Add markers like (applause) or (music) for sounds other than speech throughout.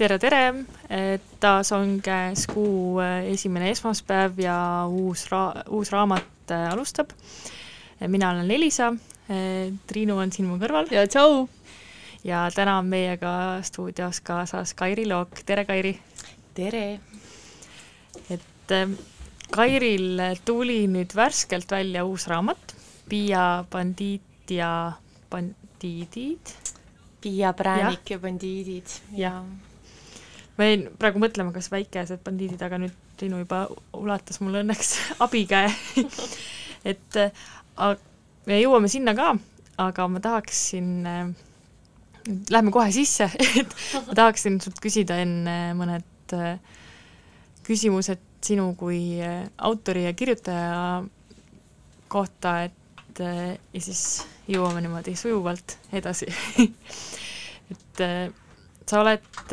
tere, tere! taas on käes kuu äh, esimene esmaspäev ja uus ra-, uus raamat äh, alustab. mina olen Elisa, Triinu on siin mu kõrval. ja tšau! ja täna on meiega stuudios kaasas Kairi Look, tere Kairi! tere! et Kairil tuli nüüd värskelt välja uus raamat, Piia bandiit ja bandiidid. Piia präänik ja, ja bandiidid ja, ja ma jäin praegu mõtlema, kas väikesed bandiidid, aga nüüd Triinu juba ulatas mulle õnneks (laughs) abikäe. (laughs) Et me jõuame sinna ka, aga ma tahaksin äh, Lähme kohe sisse. (laughs) Et ma tahaksin sult küsida enne mõned äh, küsimused sinu kui äh, autori ja kirjutaja kohta, et ja siis jõuame niimoodi sujuvalt edasi. Et sa oled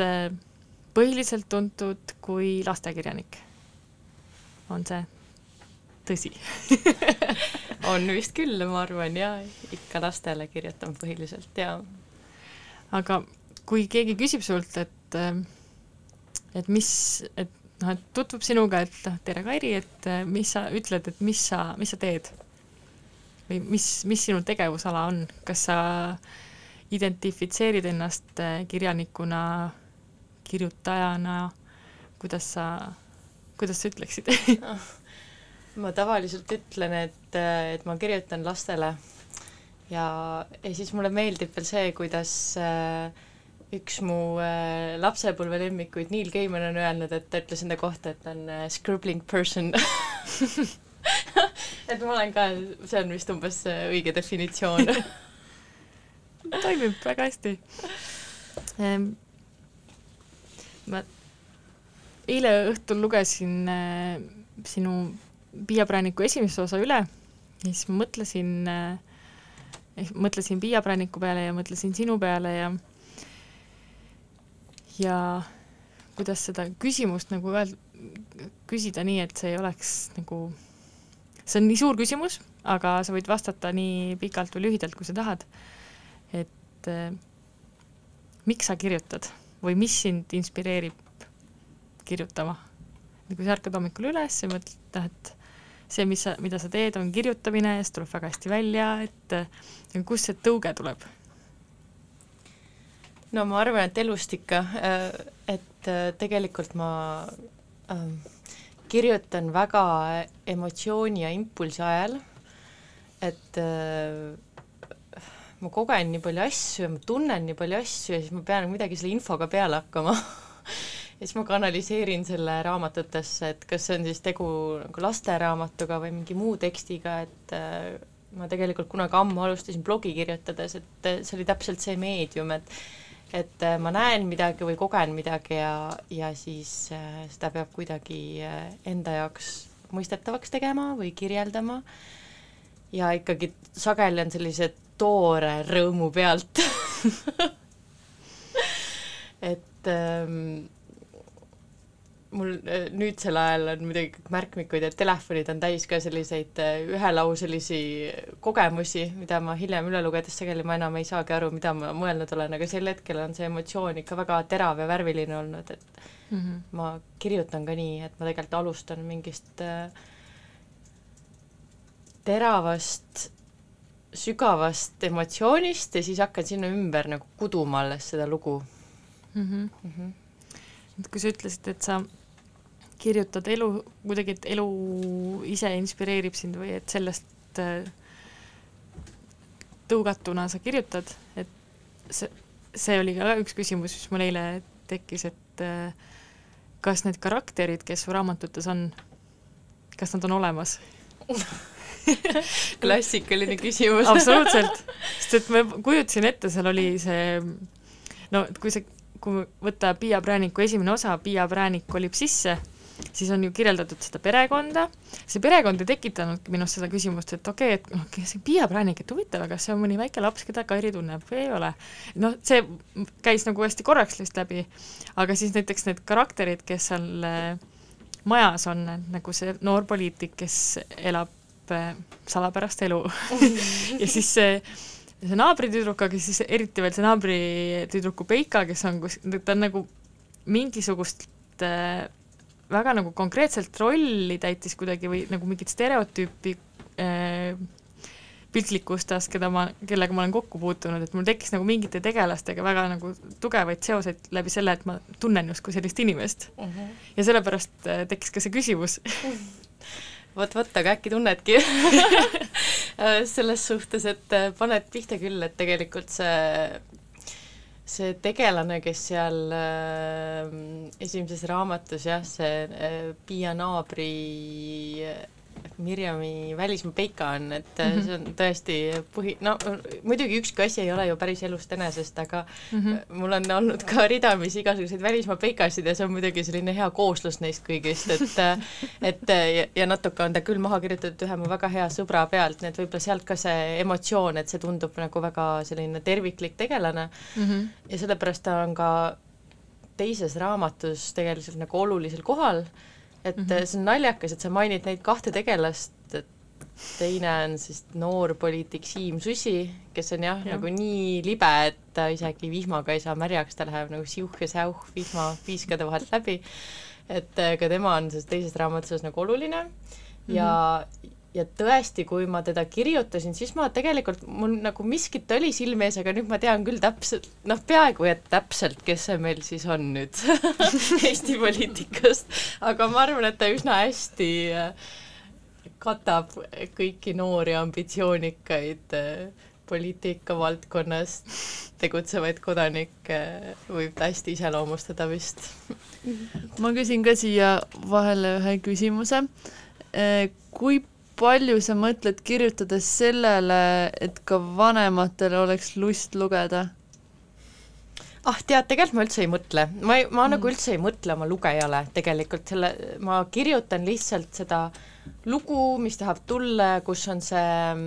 põhiliselt tuntud kui lastekirjanik. on see tõsi (laughs) on vist küll, ma arvan, jaa, ikka lastele kirjutan põhiliselt, jaa. aga kui keegi küsib sult, et et mis, et noh, et tutvub sinuga, et noh, tere, Kairi, et mis sa ütled, et mis sa, mis sa teed? või mis, mis sinu tegevusala on, kas sa identifitseerid ennast kirjanikuna kirjutajana, kuidas sa, kuidas sa ütleksid? Ma tavaliselt ütlen, et, et ma kirjutan lastele. Ja, ja siis mulle meeldib veel see, kuidas äh, üks mu äh, lapsepõlve lemmikuid, Neil Gaiman on öelnud, et ta ütles enda kohta, et ta on äh, scribbling person. (laughs) Et ma olen ka, see on vist umbes õige definitsioon. (laughs) Toimib väga hästi. Ehm, ma eile õhtul lugesin äh, sinu Piia prääniku esimese osa üle ja siis mõtlesin äh,, mõtlesin Piia prääniku peale ja mõtlesin sinu peale ja ja kuidas seda küsimust nagu öeld-, küsida nii, et see ei oleks nagu, see on nii suur küsimus, aga sa võid vastata nii pikalt või lühidalt, kui sa tahad. et äh, miks sa kirjutad? Või mis sind inspireerib kirjutama? kui sa ärkad hommikul üles ja mõtled, et see, mis sa, mida sa teed, on kirjutamine ja see tuleb väga hästi välja, et kust see tõuge tuleb? no ma arvan, et elust ikka, äh, et äh, tegelikult ma äh, kirjutan väga emotsiooni ja impulsi ajal, et äh, ma kogen nii palju asju ja ma tunnen nii palju asju ja siis ma pean midagi selle infoga peale hakkama. (laughs) Ja siis ma kanaliseerin selle raamatutesse, et kas see on siis tegu nagu lasteraamatuga või mingi muu tekstiga, et äh, ma tegelikult kunagi ammu alustasin blogi kirjutades, et äh, see oli täpselt see meedium, et et äh, ma näen midagi või kogen midagi ja, ja siis seda peab kuidagi enda jaoks mõistetavaks tegema või kirjeldama. Ja ikkagi sageli on sellised toore rõõmu pealt (laughs) et ähm, mul äh, nüüdsel ajal on muidugi märkmikud ja telefonid on täis ka selliseid äh, ühelauselisi kogemusi, mida ma hiljem üle lugedes sageli ma enam ei saagi aru, mida ma mõelnud olen, aga sel hetkel on see emotsioon ikka väga terav ja värviline olnud, et mm -hmm. ma kirjutan ka nii, et ma tegelikult alustan mingist äh, teravast sügavast emotsioonist ja siis hakkan sinna ümber nagu kuduma alles seda lugu mm. -hmm. Mm -hmm. et kui sa ütlesid, et sa kirjutad elu, kuidagi, et elu ise inspireerib sind või et sellest äh, tõugatuna sa kirjutad, et see, see oli ka üks küsimus, mis mul eile tekkis, et äh, kas need karakterid, kes su raamatutes on, kas nad on olemas (laughs) (laughs) klassikaline küsimus. Absoluutselt, sest et ma kujutasin ette, seal oli see no kui see, kui võtta Piia prääniku esimene osa, Piia präänik kolib sisse, siis on ju kirjeldatud seda perekonda, see perekond ei tekitanudki minus seda küsimust, et okei okay,, et noh, see Piia präänik, et huvitav, kas see on mõni väike laps, keda Kairi tunneb või ei ole. noh, see käis nagu hästi korraks lihtsalt läbi, aga siis näiteks need karakterid, kes seal äh, majas on, nagu see noor poliitik, kes elab salapärast elu (laughs) ja siis see, see naabritüdruk, aga siis eriti veel see naabritüdruku Peika, kes on kus, ta on nagu mingisugust äh, väga nagu konkreetselt rolli täitis kuidagi või nagu mingit stereotüüpi äh, piltlikustas, keda ma, kellega ma olen kokku puutunud, et mul tekkis nagu mingite tegelastega väga nagu tugevaid seoseid läbi selle, et ma tunnen justkui sellist inimest uh. -huh. ja sellepärast äh, tekkis ka see küsimus vot, vot, aga äkki tunnedki. (laughs) Selles suhtes, et äh, paned pihta küll, et tegelikult see see tegelane, kes seal äh, esimeses raamatus jah, see äh, Piia naabri äh, Mirjami välismaa peika on, et mm -hmm. see on tõesti põhi, no muidugi ükski asi ei ole ju päris elust enesest, aga mm -hmm. mul on olnud ka ridamisi igasuguseid välismaa peikasid ja see on muidugi selline hea kooslus neist kõigist, et (laughs) et ja, ja natuke on ta küll maha kirjutatud ühe mu väga hea sõbra pealt, nii et võib-olla sealt ka see emotsioon, et see tundub nagu väga selline terviklik tegelane mm -hmm. ja sellepärast ta on ka teises raamatus tegelikult nagu olulisel kohal et mm -hmm. see on naljakas, et sa mainid neid kahte tegelast, et teine on siis noor poliitik Siim Susi, kes on jah ja., nagu nii libe, et ta isegi vihmaga ei saa märjaks, ta läheb nagu siuh ja säuh vihma piiskade vahelt läbi. et äh, ka tema on selles teises raamatus nagu oluline ja mm, -hmm ja tõesti, kui ma teda kirjutasin, siis ma tegelikult, mul nagu miskit oli silme ees, aga nüüd ma tean küll täpselt, noh, peaaegu et täpselt, kes see meil siis on nüüd (laughs) Eesti poliitikast, aga ma arvan, et ta üsna hästi äh, katab kõiki noori ambitsioonikaid äh, poliitika valdkonnas tegutsevaid kodanikke, võib ta hästi iseloomustada vist. (laughs) ma küsin ka siia vahele ühe küsimuse. Äh, kui palju sa mõtled kirjutades sellele, et ka vanematel oleks lust lugeda? ah, tead, tegelikult ma üldse ei mõtle, ma ei, ma mm. nagu üldse ei mõtle oma lugejale tegelikult selle, ma kirjutan lihtsalt seda lugu, mis tahab tulla, kus on see mm,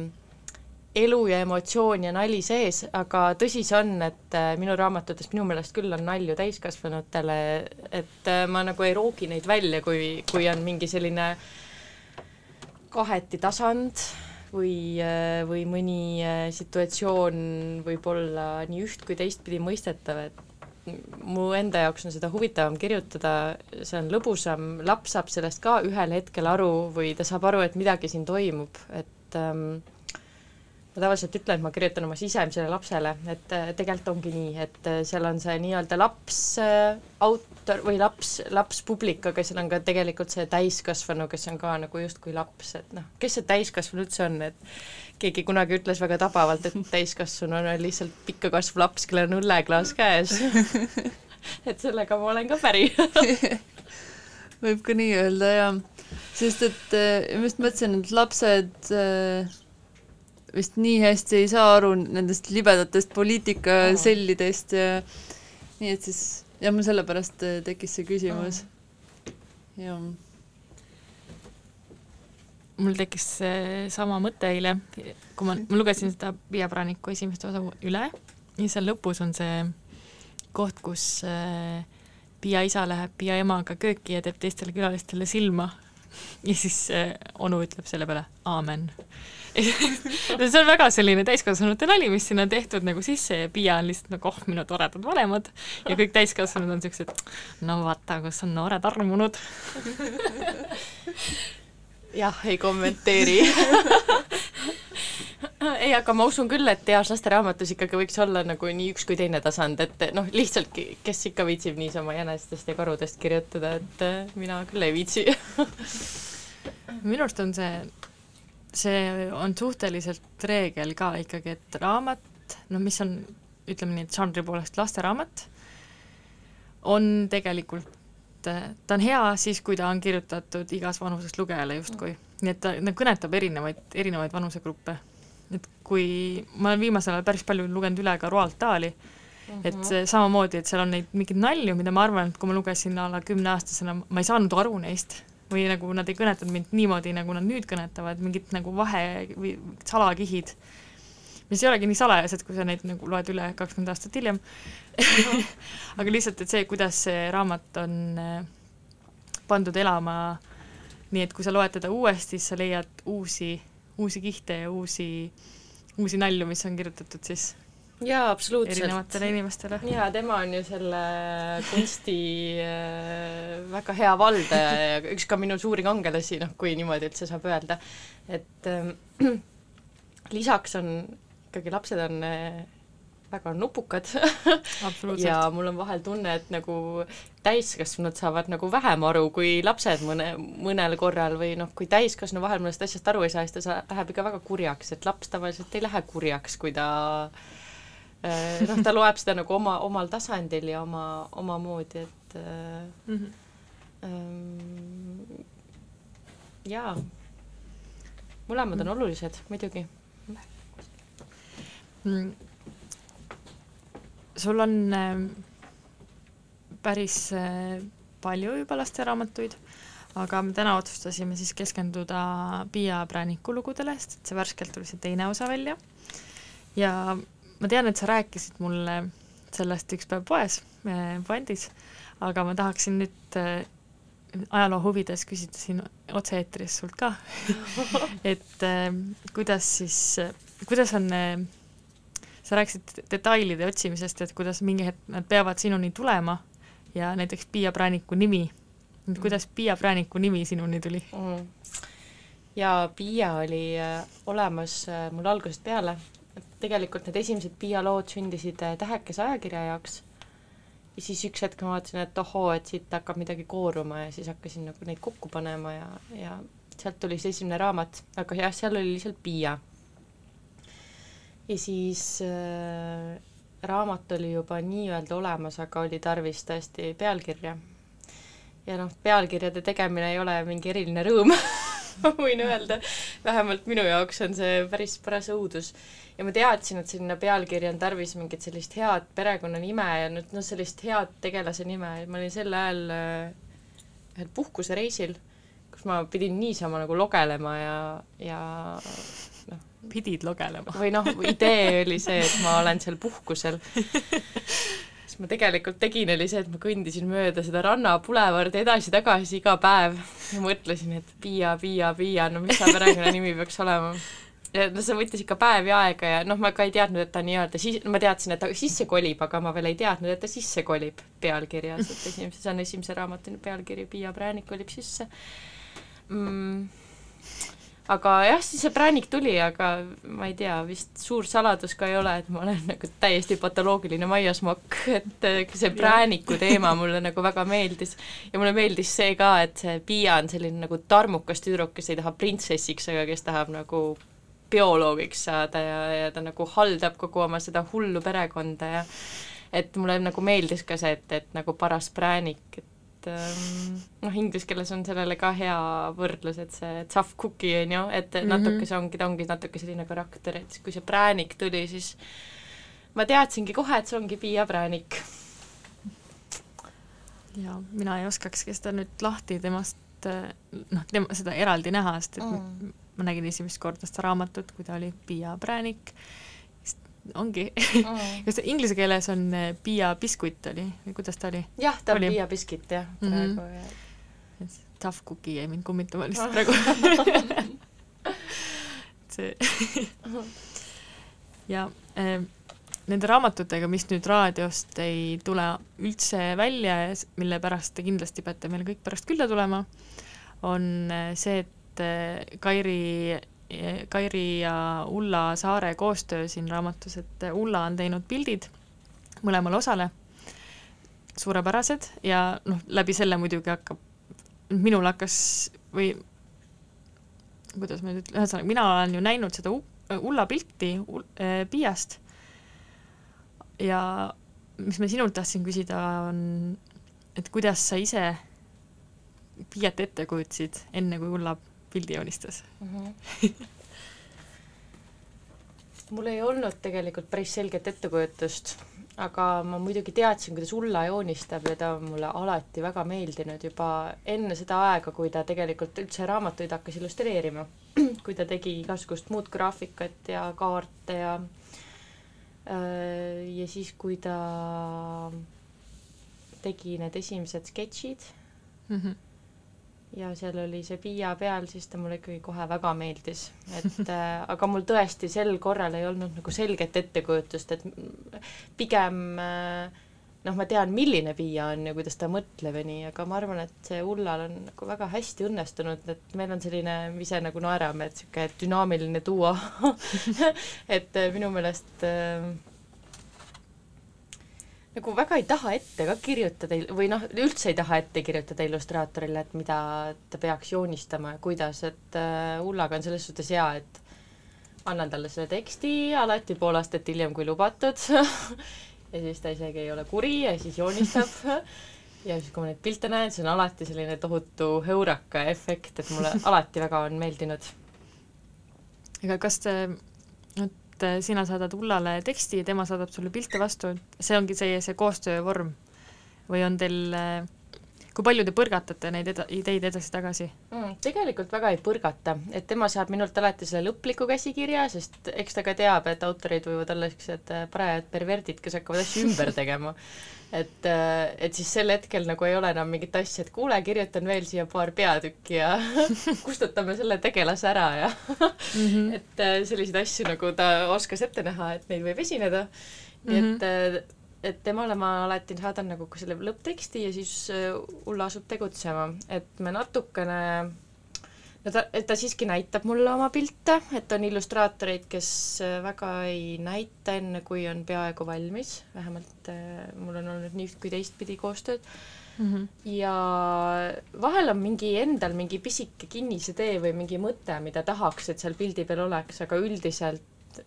elu ja emotsioon ja nali sees, aga tõsi see on, et äh, minu raamatutes minu meelest küll on nalju täiskasvanutele, et äh, ma nagu ei roogi neid välja, kui, kui on mingi selline äh, kaheti tasand või, äh, või mõni äh, situatsioon võib olla nii üht kui teistpidi mõistetav, et mu enda jaoks on seda huvitavam kirjutada, see on lõbusam, laps saab sellest ka ühel hetkel aru või ta saab aru, et midagi siin toimub, et ähm, ma tavaliselt ütlen, et ma kirjutan oma sisemisele lapsele, et äh, tegelikult ongi nii, et seal on see nii-öelda laps äh, autor või laps, lapspublik, aga seal on ka tegelikult see täiskasvanu, kes on ka nagu justkui laps, et noh, kes see täiskasvanu üldse on, et keegi kunagi ütles väga tabavalt, et täiskasvanu on lihtsalt pikka kasvav laps, kellel on õlleklaas käes (laughs) et sellega ma olen ka päri (laughs) võib ka nii öelda, jah. sest et ma just mõtlesin, et lapsed äh, vist nii hästi ei saa aru nendest libedatest poliitikasellidest ja nii et siis jah, mul sellepärast äh, tekkis see küsimus. jah. mul tekkis sama mõte eile, kui ma, ma lugesin seda Piia Praniku esimest osa üle ja seal lõpus on see koht, kus äh, Piia isa läheb Piia emaga kööki ja teeb teistele külalistele silma ja siis äh, onu ütleb selle peale aamen. (laughs) See on väga selline täiskasvanute nali, mis sinna on tehtud nagu sisse ja Piia on lihtsalt nagu oh, minu toredad vanemad. Ja kõik täiskasvanud on siuksed, no vaata, kus on noored armunud. (laughs) Jah, ei kommenteeri (laughs) (laughs) ei, aga ma usun küll, et heas lasteraamatus ikkagi võiks olla nagu nii üks kui teine tasand, et noh, lihtsalt kes ikka viitsib niisama jänestest ja karudest kirjutada, et äh, mina küll ei viitsi (laughs) minu arust on see see on suhteliselt reegel ka ikkagi, et raamat, no mis on, ütleme nii, et žanri poolest lasteraamat, on tegelikult, ta on hea siis, kui ta on kirjutatud igas vanuses lugejale justkui. nii et ta, ta kõnetab erinevaid, erinevaid vanusegruppe. Et kui, ma olen viimasel ajal päris palju lugenud üle ka Roald Dahli, et mhm. see, samamoodi, et seal on neid mingeid nalju, mida ma arvan, et kui ma lugesin a la kümneaastasena, ma ei saanud aru neist. Või nagu nad ei kõnetanud mind niimoodi, nagu nad nüüd kõnetavad, mingid nagu vahe või salakihid, mis ei olegi nii salajased, kui sa neid nagu loed üle kakskümmend aastat hiljem. (laughs) Aga lihtsalt, et see, kuidas see raamat on äh, pandud elama nii, et kui sa loed teda uuesti, siis sa leiad uusi, uusi kihte ja uusi, uusi nalju, mis on kirjutatud siis jaa, absoluutselt. erinevatele inimestele. jaa, tema on ju selle kunsti äh, väga hea valdaja ja üks ka minu suuri kangelasi, noh, kui niimoodi üldse saab öelda. et äh, (clears throat) lisaks on ikkagi lapsed on äh, väga nupukad. Ja mul on vahel tunne, et nagu täiskasvanud saavad nagu vähem aru kui lapsed mõne, mõnel korral või noh, kui täiskasvanu vahel mõnest asjast aru ei saa, siis ta läheb ikka väga kurjaks, et laps tavaliselt ei lähe kurjaks, kui ta Äh, noh, ta loeb seda nagu oma, omal tasandil ja oma, omamoodi, et mm -hmm. ähm, jaa, mõlemad on mhm. olulised muidugi. Mm.. Sul on äh, päris äh, palju juba lasteraamatuid, aga me täna otsustasime siis keskenduda Piia Prääniku lugudele, sest et see värskelt tuli see teine osa välja. Ja ma tean, et sa rääkisid mulle sellest üks päev poes, Pandis, aga ma tahaksin nüüd äh, ajaloo huvides küsida siin otse-eetris sult ka. (laughs) Et äh, kuidas siis, kuidas on, äh, sa rääkisid detailide otsimisest, et kuidas mingi hetk nad peavad sinuni tulema ja näiteks Piia Prääniku nimi, kuidas Piia Prääniku nimi sinuni tuli mm.? jaa, Piia oli olemas mul algusest peale tegelikult need esimesed Piia lood sündisid äh, Tähekese ajakirja jaoks ja siis üks hetk ma vaatasin, et ohoo, et siit hakkab midagi kooruma ja siis hakkasin nagu neid kokku panema ja, ja sealt tuli see esimene raamat, aga jah, seal oli lihtsalt Piia. Ja siis äh, raamat oli juba nii-öelda olemas, aga oli tarvis tõesti pealkirja. ja noh, pealkirjade tegemine ei ole mingi eriline rõõm (laughs) ma võin öelda, vähemalt minu jaoks on see päris paras õudus ja ma teadsin, et sinna pealkirja on tarvis mingit sellist head perekonnanime ja nüüd noh, sellist head tegelase nime, ma olin sel ajal äh, ühel puhkusereisil, kus ma pidin niisama nagu logelema ja, ja. Pidid logelema? või noh, idee oli see, et ma olen seal puhkusel siis ma tegelikult tegin, oli see, et ma kõndisin mööda seda rannapulevardi edasi-tagasi iga päev ja mõtlesin, et Piia, Piia, Piia, no mis see perekonnanimi peaks olema ja no see võttis ikka päevi aega ja noh, ma ka ei teadnud, et ta nii-öelda siis, ma teadsin, et ta sisse kolib, aga ma veel ei teadnud, et ta sisse kolib pealkirjas, et esimese, see on esimese raamatu pealkiri Piia präänik kolib sisse mm,. Aga jah, siis see präänik tuli, aga ma ei tea, vist suur saladus ka ei ole, et ma olen nagu täiesti patoloogiline maiasmokk, et see prääniku teema mulle nagu väga meeldis. ja mulle meeldis see ka, et see Piia on selline nagu tarmukas tüdruk, kes ei taha printsessiks, aga kes tahab nagu bioloogiks saada ja, ja ta nagu haldab kogu oma seda hullu perekonda ja et mulle nagu meeldis ka see, et, et nagu paras präänik, et ähm, noh, inglise keeles on sellele ka hea võrdlus, et see tough cookie on ju, et mm -hmm. natuke see ongi, ta ongi natuke selline karakter, et kui see präänik tuli, siis ma teadsingi kohe, et see ongi Piia präänik. ja mina ei oskakski seda nüüd lahti temast noh, tema, seda eraldi näha, sest et mm ma nägin esimest korda seda raamatut, kui ta oli Piia präänik, ongi mm. (laughs) kas inglise keeles on eh, Piia biskuit oli või kuidas ta oli? jah, ta oli. on Piia biskit jah, mhm. praegu mm -hmm. Tough cookie jäi mind kummitama lihtsalt praegu (laughs) see ja äh, nende raamatutega, mis nüüd raadiost ei tule üldse välja ja mille pärast te kindlasti peate meile kõik pärast külla tulema, on eh, see, et et Kairi, Kairi ja Ulla Saare koostöö siin raamatus, et Ulla on teinud pildid mõlemale osale, suurepärased ja noh, läbi selle muidugi hakkab, minul hakkas või kuidas ma nüüd ütlen, ühesõnaga mina olen ju näinud seda Ulla pilti äh, Piiast ja mis ma sinult tahtsin küsida, on, et kuidas sa ise Piiat ette kujutasid, enne kui Ulla pildi joonistas mm. -hmm. mul ei olnud tegelikult päris selget ettekujutust, aga ma muidugi teadsin, kuidas Ulla joonistab ja ta on mulle alati väga meeldinud juba enne seda aega, kui ta tegelikult üldse raamatuid hakkas illustreerima. (clears throat) kui ta tegi igasugust muud graafikat ja kaarte ja äh, ja siis, kui ta tegi need esimesed sketšid mm, -hmm ja seal oli see Piia peal, siis ta mulle ikkagi kohe väga meeldis, et äh, (laughs) aga mul tõesti sel korral ei olnud nagu selget ettekujutust, et pigem äh, noh, ma tean, milline Piia on ja kuidas ta mõtleb ja nii, aga ma arvan, et see Ullal on nagu väga hästi õnnestunud, et meil on selline, me ise nagu naerame, et niisugune dünaamiline duo. (laughs) Et äh, minu meelest äh, nagu väga ei taha ette ka kirjutada või noh, üldse ei taha ette kirjutada illustraatorile, et mida ta peaks joonistama ja kuidas, et äh, Ullaga on selles suhtes hea, et annan talle selle teksti alati pool aastat hiljem, kui lubatud (laughs) ja siis ta isegi ei ole kuri ja siis joonistab (laughs) ja siis, kui ma neid pilte näen, see on alati selline tohutu heuraka efekt, et mulle alati väga on meeldinud. aga kas te et äh, sina saadad Ullale teksti ja tema saadab sulle pilte vastu, see ongi see, see koostöövorm? või on teil, äh, kui palju te põrgatate neid eda-, ideid edasi-tagasi mm,? tegelikult väga ei põrgata, et tema saab minult alati selle lõpliku käsikirja, sest eks ta ka teab, et autorid võivad olla niisugused äh, parajad perverdid, kes hakkavad asju ümber (laughs) tegema et, äh, et siis sel hetkel nagu ei ole enam mingit asja, et kuule, kirjutan veel siia paar peatükki ja (laughs) kustutame selle tegelase ära ja mm -hmm. (laughs) et äh, selliseid asju nagu ta oskas ette näha, et neid võib esineda mm. -hmm. nii et, äh, et temale ma alati saadan nagu ka selle lõppteksti ja siis Ulla asub tegutsema, et me natukene no ta, ta siiski näitab mulle oma pilte, et on illustraatoreid, kes äh, väga ei näita enne, kui on peaaegu valmis, vähemalt äh, mul on olnud nii üht kui teistpidi koostööd mm. -hmm. ja vahel on mingi endal mingi pisike kinnisidee või mingi mõte, mida tahaks, et seal pildi peal oleks, aga üldiselt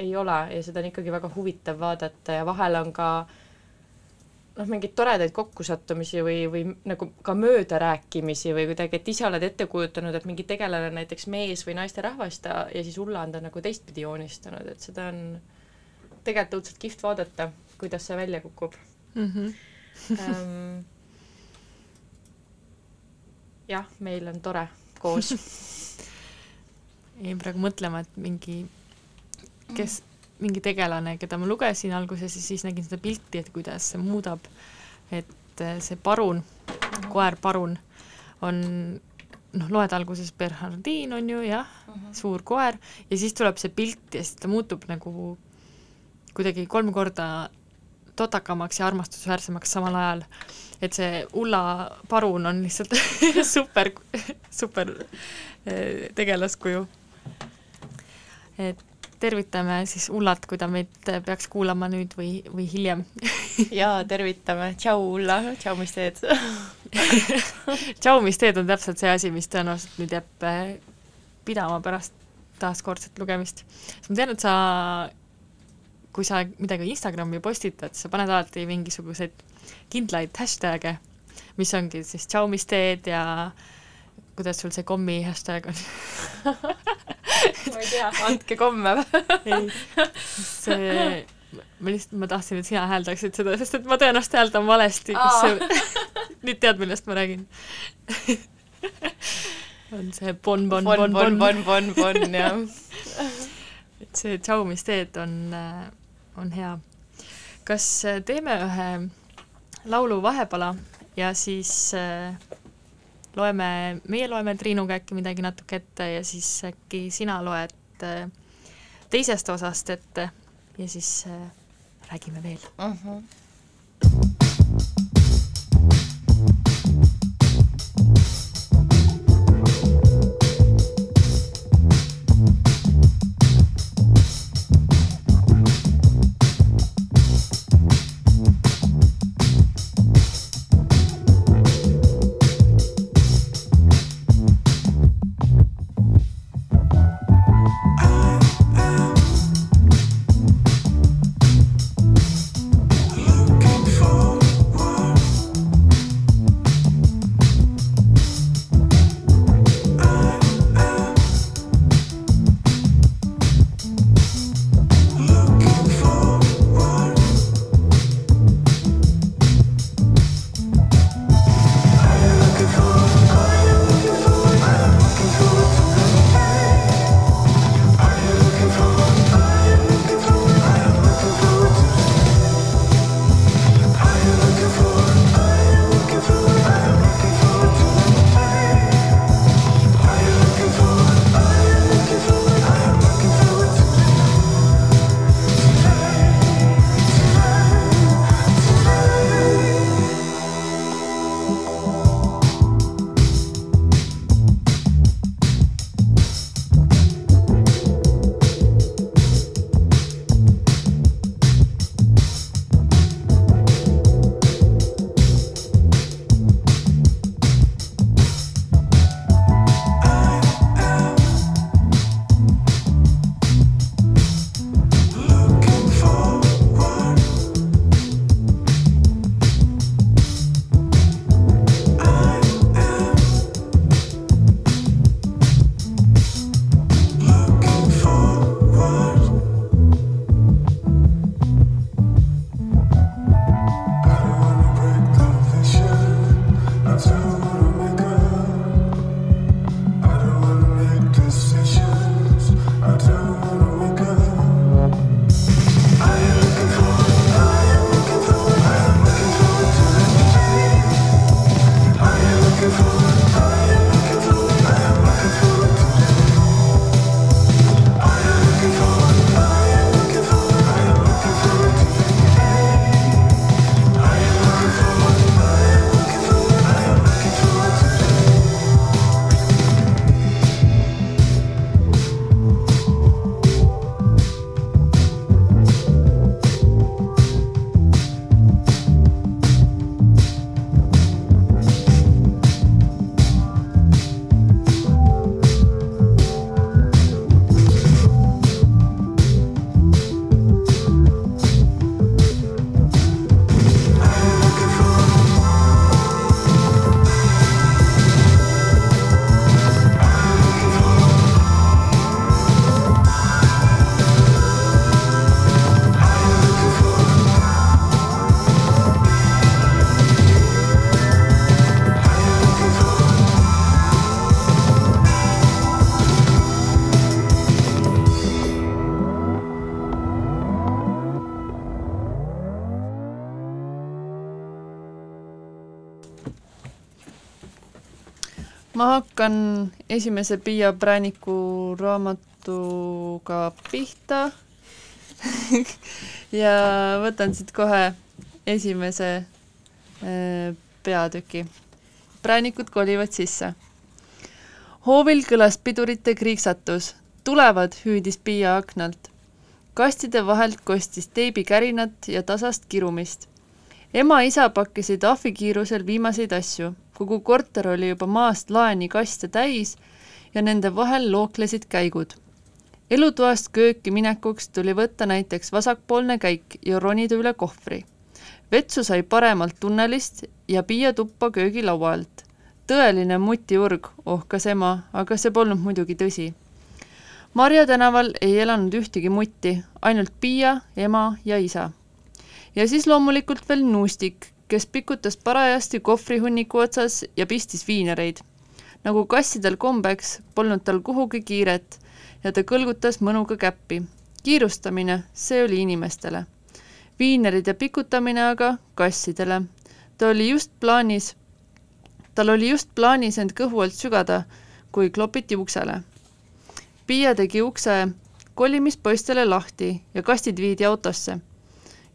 ei ole ja seda on ikkagi väga huvitav vaadata ja vahel on ka äh, noh, mingeid toredaid kokkusattumisi või, või nagu ka möödarääkimisi või kuidagi, et ise oled ette kujutanud, et mingi tegelane on näiteks mees või naisterahvas ta ja siis Ulla on nagu teistpidi joonistanud, et seda on tegelikult õudselt kihvt vaadata, kuidas see välja kukub mm. -hmm. um, jah, meil on tore koos (laughs) jäin praegu mõtlema, et mingi, kes mingi tegelane, keda ma lugesin alguses ja siis nägin seda pilti, et kuidas see muudab, et äh, see parun, koer parun on noh, loed alguses Bernhardin on ju jah uh, -huh. suur koer ja siis tuleb see pilt ja siis ta muutub nagu kuidagi kolm korda totakamaks ja armastusväärsemaks samal ajal. et see Ulla parun on lihtsalt (laughs) super, super äh, tegelaskuju. et tervitame siis Ullat, kui ta meid peaks kuulama nüüd või, või hiljem. (laughs) Jaa, tervitame, tšau Ulla, tšau, mis teed? (laughs) Tšau, mis teed on täpselt see asi, mis tõenäoliselt nüüd jääb äh, pidama pärast taaskordset lugemist. ma tean, et sa, kui sa midagi Instagrami postitad, sa paned alati mingisuguseid kindlaid hashtag'e, mis ongi siis tšau, mis teed ja kuidas sul see kommi hashtag on? (laughs) Ma ei tea, andke komme ei, see, ma lihtsalt, ma tahtsin, et sina hääldaksid seda, sest et ma tõenäoliselt hääldan valesti, nüüd tead, millest ma räägin. On see bon, bon, bon, bon, bon, bon, bon, jah. et see tšau, mis teed, on, on hea. kas teeme ühe laulu vahepala ja siis äh, loeme, meie loeme Triinuga äkki midagi natuke ette ja siis äkki sina loed äh, teisest osast ette ja siis äh, räägime veel uh. Mhm. -huh. Hakkan esimese Piia Prääniku raamatuga pihta (laughs) ja võtan siit kohe esimese äh, peatüki. präänikud kolivad sisse. hoovil kõlas pidurite kriiksatus. tulevad, hüüdis Piia aknalt. kastide vahelt kostis teibikärinat ja tasast kirumist. ema-isa pakkisid ahvikiirusel viimaseid asju kogu korter oli juba maast laeni kaste täis ja nende vahel looklesid käigud. elutoast kööki minekuks tuli võtta näiteks vasakpoolne käik ja ronida üle kohvri. vetsu sai paremalt tunnelist ja Piia tuppa köögilaua alt. tõeline mutiurg, ohkas ema, aga see polnud muidugi tõsi. Marja tänaval ei elanud ühtegi mutti, ainult Piia, ema ja isa. ja siis loomulikult veel Nuustik, kes pikutas parajasti kohvrihunniku otsas ja pistis viinereid. nagu kassidel kombeks, polnud tal kuhugi kiiret ja ta kõlgutas mõnuga käppi. kiirustamine, see oli inimestele. viinerid ja pikutamine aga kassidele. ta oli just plaanis, tal oli just plaanis end kõhu alt sügada, kui klopiti uksele. Piia tegi ukse kolimispoistele lahti ja kastid viidi autosse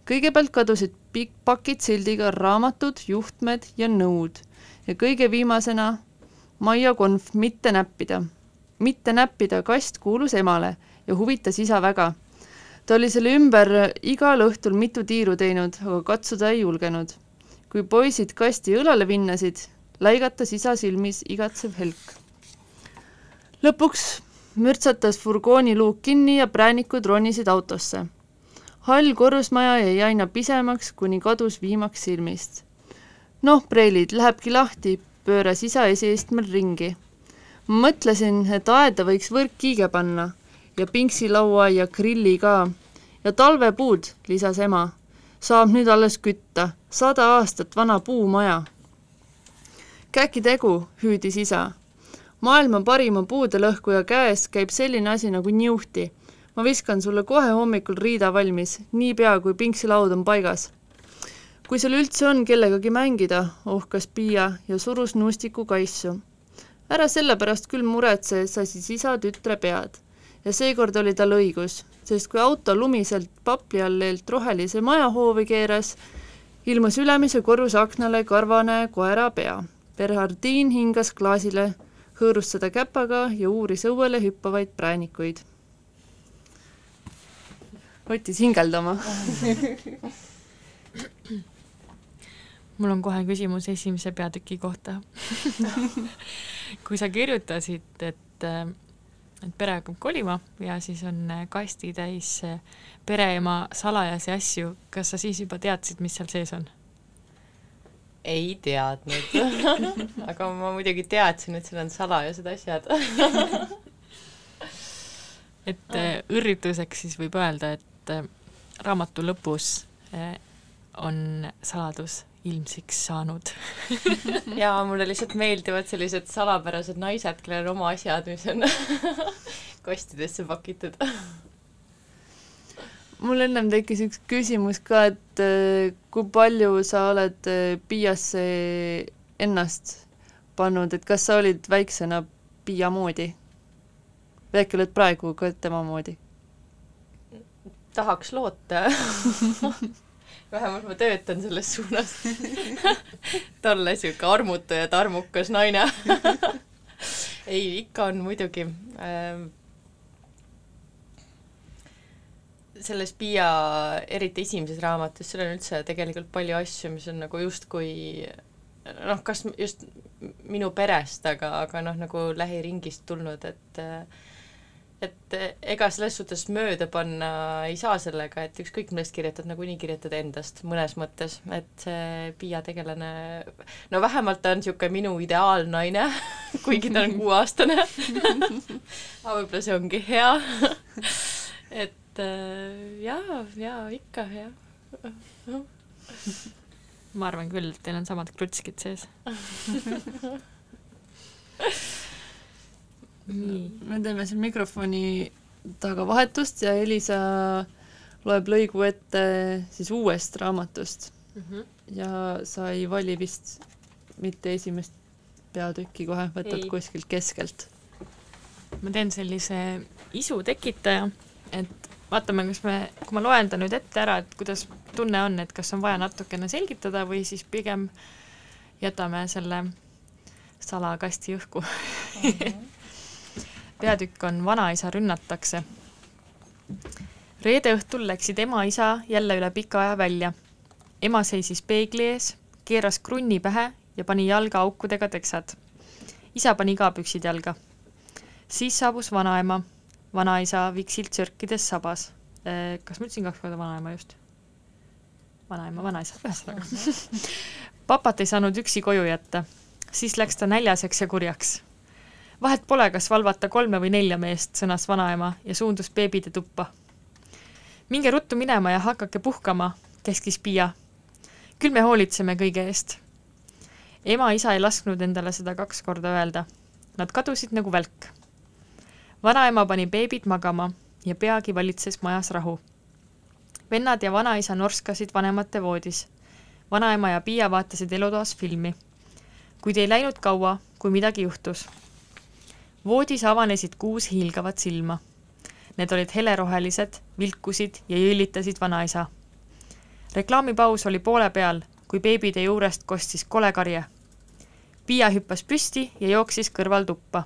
kõigepealt kadusid pikk pakid sildiga raamatud, juhtmed ja nõud ja kõige viimasena Maia konf mitte näppida. mitte näppida kast kuulus emale ja huvitas isa väga. ta oli selle ümber igal õhtul mitu tiiru teinud, aga katsuda ei julgenud. kui poisid kasti õlale vinnasid, läigatas isa silmis igatsev helk. lõpuks mürtsatas furgooni luuk kinni ja präänikud ronisid autosse hall korrusmaja jäi aina pisemaks, kuni kadus viimaks silmist. noh, preilid, lähebki lahti, pööras isa esiistmel ringi. mõtlesin, et aeda võiks võrkkiige panna ja pingsilaua ja grilli ka. ja talvepuud, lisas ema. saab nüüd alles kütta, sada aastat vana puumaja. käki tegu, hüüdis isa. maailma parima puudelõhkuja käes käib selline asi nagu niuhti ma viskan sulle kohe hommikul riida valmis, niipea kui pingsilaud on paigas. kui sul üldse on kellegagi mängida, ohkas Piia ja surus Nustiku kaisu. ära sellepärast küll muretse, sasis isa tütre pead. ja seekord oli tal õigus, sest kui auto lumiselt papli alleelt rohelise majahoovi keeras, ilmus ülemise korruse aknale karvane koera pea. Bernhardin hingas klaasile, hõõrus seda käpaga ja uuris õuele hüppavaid präänikuid võttis hingeldama. (laughs) Mul on kohe küsimus esimese peatüki kohta. (laughs) Kui sa kirjutasid, et, et pere hakkab kolima ja siis on kasti täis pereema salajasi asju, kas sa siis juba teadsid, mis seal sees on? ei teadnud. (laughs) Aga ma muidugi teadsin, et seal on salajased asjad. Et õrrituseks siis võib öelda, et et äh, raamatu lõpus äh, on saladus ilmsiks saanud (laughs) jaa, mulle lihtsalt meeldivad sellised salapärased naised, kellel on oma asjad, mis on (laughs) kastidesse pakitud. mul ennem tekkis üks küsimus ka, et äh, kui palju sa oled Piiasse ennast pannud, et kas sa olid väiksena Piia moodi? või äkki oled praegu ka tema moodi? Tahaks loota (laughs) vähemalt ma töötan selles suunas. Et olla niisugune armutu ja tarmukas naine. (laughs) Ei, ikka on muidugi ähm, selles Piia, eriti esimeses raamatus, seal on üldse tegelikult palju asju, mis on nagu justkui noh, kas just minu perest, aga, aga noh, nagu lähiringist tulnud, et äh, et ega selles suhtes mööda panna ei saa sellega, et ükskõik millest kirjutad, nagunii kirjutad endast mõnes mõttes, et see Piia tegelane, no vähemalt ta on niisugune minu ideaalnaine (laughs) kuigi ta on (laughs) kuueaastane. Aga võib-olla see ongi hea. (laughs) Et äh, jaa, jaa, ikka, jah ma arvan küll, et teil on samad krutskid sees me teeme siin mikrofoni taga vahetust ja Elisa loeb lõigu ette siis uuest raamatust mm. -hmm. ja sa ei vali vist mitte esimest peatüki kohe, võtad Ei. kuskilt keskelt. ma teen sellise isu tekitaja, et vaatame, kas me, kui ma loen ta nüüd ette ära, et kuidas tunne on, et kas on vaja natukene selgitada või siis pigem jätame selle salakasti õhku (laughs) peatükk on Vanaisa rünnatakse. reede õhtul läksid ema-isa jälle üle pika aja välja. ema seisis peegli ees, keeras krunni pähe ja pani jalga aukudega teksad. isa pani ka püksid jalga. siis saabus vanaema, vanaisa viksilt sörkides sabas. kas ma ütlesin kaks korda vanaema just? vanaema, vanaisa, ühesõnaga. (laughs) papat ei saanud üksi koju jätta, siis läks ta näljaseks ja kurjaks vahet pole, kas valvata kolme või nelja meest, sõnas vanaema ja suundus beebide tuppa. minge ruttu minema ja hakake puhkama, käskis Piia. küll me hoolitseme kõige eest. ema-isa ei lasknud endale seda kaks korda öelda. Nad kadusid nagu välk. vanaema pani beebid magama ja peagi valitses majas rahu. vennad ja vanaisa norskasid vanemate voodis. vanaema ja Piia vaatasid elutoas filmi. kuid ei läinud kaua, kui midagi juhtus voodis avanesid kuus hiilgavat silma. Need olid helerohelised, vilkusid ja jõllitasid vanaisa. reklaamipaus oli poole peal, kui beebide juurest kostis kole karje. Piia hüppas püsti ja jooksis kõrval tuppa.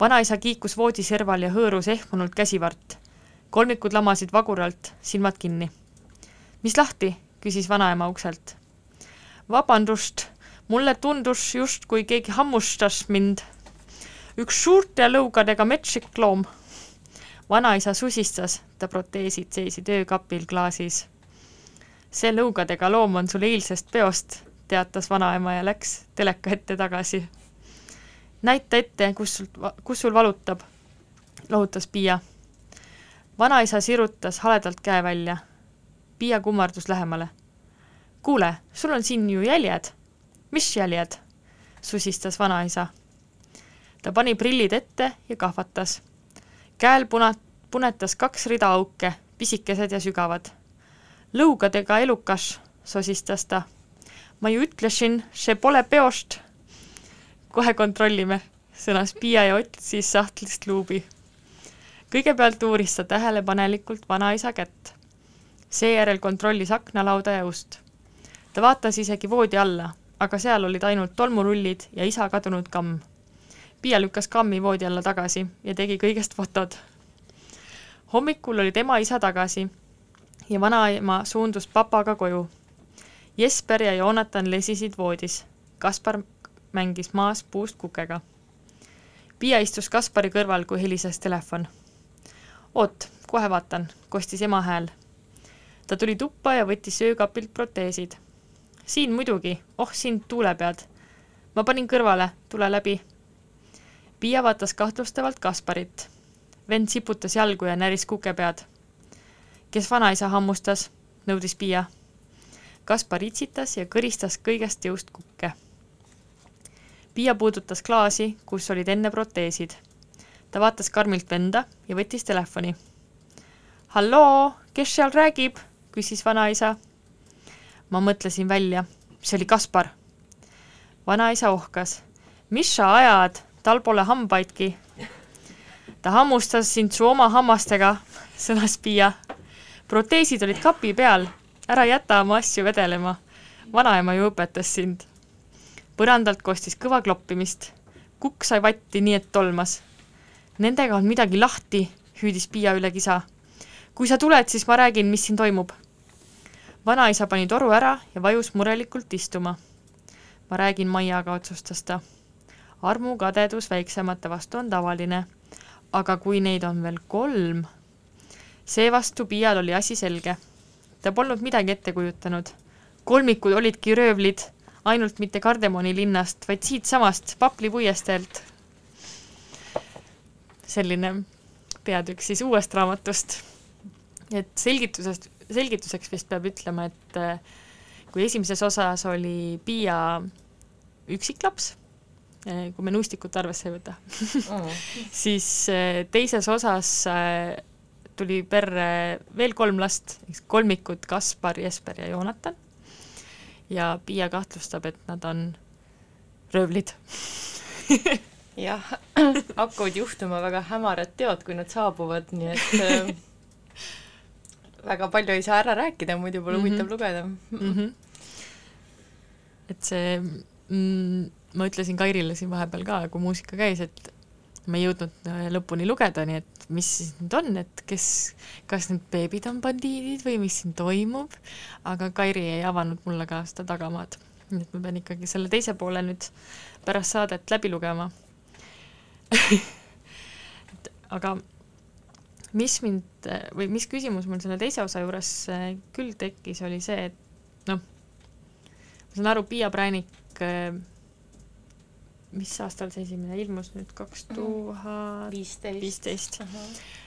vanaisa kiikus voodi serval ja hõõrus ehmunult käsivart. kolmikud lamasid vaguralt, silmad kinni. mis lahti? küsis vanaema ukselt. vabandust, mulle tundus justkui keegi hammustas mind üks suurte lõugadega metsik loom. vanaisa susistas, ta proteesid seisid öökapil klaasis. see lõugadega loom on sul eilsest peost, teatas vanaema ja läks teleka ette tagasi. näita ette, kus sul, kus sul valutab, lohutas Piia. vanaisa sirutas haledalt käe välja. Piia kummardus lähemale. kuule, sul on siin ju jäljed. mis jäljed? susistas vanaisa ta pani prillid ette ja kahvatas. käel puna-, punetas kaks rida auke, pisikesed ja sügavad. lõugadega elukas, sosistas ta. ma ju ütlesin, see pole peost. kohe kontrollime, sõnas Piia ja otsis sahtlist luubi. kõigepealt uuris ta tähelepanelikult vanaisa kätt. seejärel kontrollis aknalauda ja ust. ta vaatas isegi voodi alla, aga seal olid ainult tolmurullid ja isa kadunud kamm Piia lükkas kammi voodi alla tagasi ja tegi kõigest fotod. hommikul olid ema-isa tagasi ja vanaema suundus papaga koju. Jesper ja Joonatan lesisid voodis. Kaspar mängis maas puust kukega. Piia istus Kaspari kõrval, kui helises telefon. oot, kohe vaatan, kostis ema hääl. ta tuli tuppa ja võttis öökapilt proteesid. siin muidugi, oh sind tuulepead. ma panin kõrvale, tule läbi Piia vaatas kahtlustavalt Kasparit. vend siputas jalgu ja näris kukepead. kes vanaisa hammustas, nõudis Piia. Kaspar itsitas ja kõristas kõigest jõust kukke. Piia puudutas klaasi, kus olid enne proteesid. ta vaatas karmilt venda ja võttis telefoni. halloo, kes seal räägib? küsis vanaisa. ma mõtlesin välja, see oli Kaspar. vanaisa ohkas. mis sa ajad? Tal pole hambaidki. ta hammustas sind su oma hammastega, sõnas Piia. proteesid olid kapi peal, ära jäta oma asju vedelema. vanaema ju õpetas sind. põrandalt kostis kõva kloppimist. kukk sai vatti, nii et tolmas. Nendega on midagi lahti, hüüdis Piia üle kisa. kui sa tuled, siis ma räägin, mis siin toimub. vanaisa pani toru ära ja vajus murelikult istuma. ma räägin Maiaga, otsustas ta armukadedus väiksemate vastu on tavaline. aga kui neid on veel kolm, seevastu Piial oli asi selge. ta polnud midagi ette kujutanud. kolmikud olidki röövlid, ainult mitte Kardemoni linnast, vaid siitsamast Papli puiesteelt. selline peatükk siis uuest raamatust. et selgitusest, selgituseks vist peab ütlema, et äh, kui esimeses osas oli Piia üksiklaps Eh, kui me nuustikut arvesse ei võta Mm. (laughs) siis eh, teises osas eh, tuli perre veel kolm last, kolmikud Kaspar, Jesper ja Joonatan. ja Piia kahtlustab, et nad on röövlid (laughs) jah, hakkavad juhtuma väga hämarad teod, kui nad saabuvad, nii et väga palju ei saa ära rääkida, muidu pole Mhm. huvitav lugeda mm. -hmm. et see mm, ma ütlesin Kairile siin vahepeal ka, kui muusika käis, et ma ei jõudnud äh, lõpuni lugeda, nii et mis siis nüüd on, et kes, kas need beebid on bandiidid või mis siin toimub, aga Kairi ei avanud mulle ka seda tagamaad. nii et ma pean ikkagi selle teise poole nüüd pärast saadet läbi lugema (laughs) et aga mis mind või mis küsimus mul selle teise osa juures äh, küll tekkis, oli see, et noh, ma saan aru, Piia Präänik, mis aastal see esimene ilmus nüüd, kaks tuhat viisteist.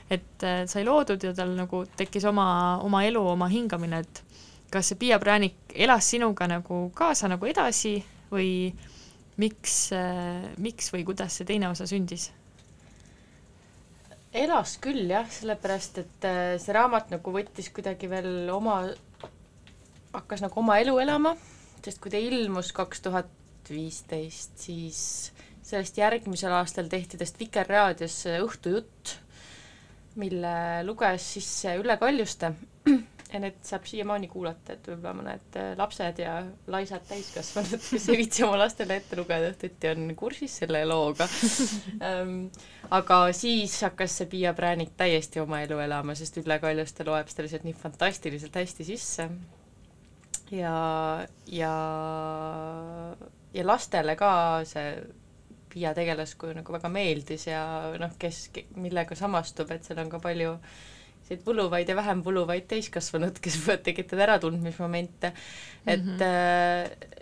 et äh, sai loodud ja tal nagu tekkis oma, oma elu, oma hingamine, et kas see Piia Präänik elas sinuga nagu kaasa nagu edasi või miks, miks või kuidas see teine osa sündis? elas küll jah, sellepärast et äh, see raamat nagu võttis kuidagi veel oma, hakkas nagu oma elu elama, sest kui ta ilmus kaks tuhat viisteist, siis sellest järgmisel aastal tehti tast Vikerraadios õhtujutt, mille luges siis Ülle Kaljuste (clears throat) ja need saab siiamaani kuulata, et võib-olla mõned äh, lapsed ja laisad täiskasvanud, kes ei viitsi oma lastele ette lugeda õhtuti, on kursis selle looga um, (laughs) aga siis hakkas see Piia Präänik täiesti oma elu elama, sest Ülle Kaljuste loeb seda lihtsalt nii fantastiliselt hästi sisse. ja, ja, ja lastele ka see Piia tegelaskuju nagu väga meeldis ja noh, kes, millega samastub, et seal on ka palju selliseid võluvaid ja vähem võluvaid täiskasvanud, kes võivad tekitada äratundmismomente, et mm -hmm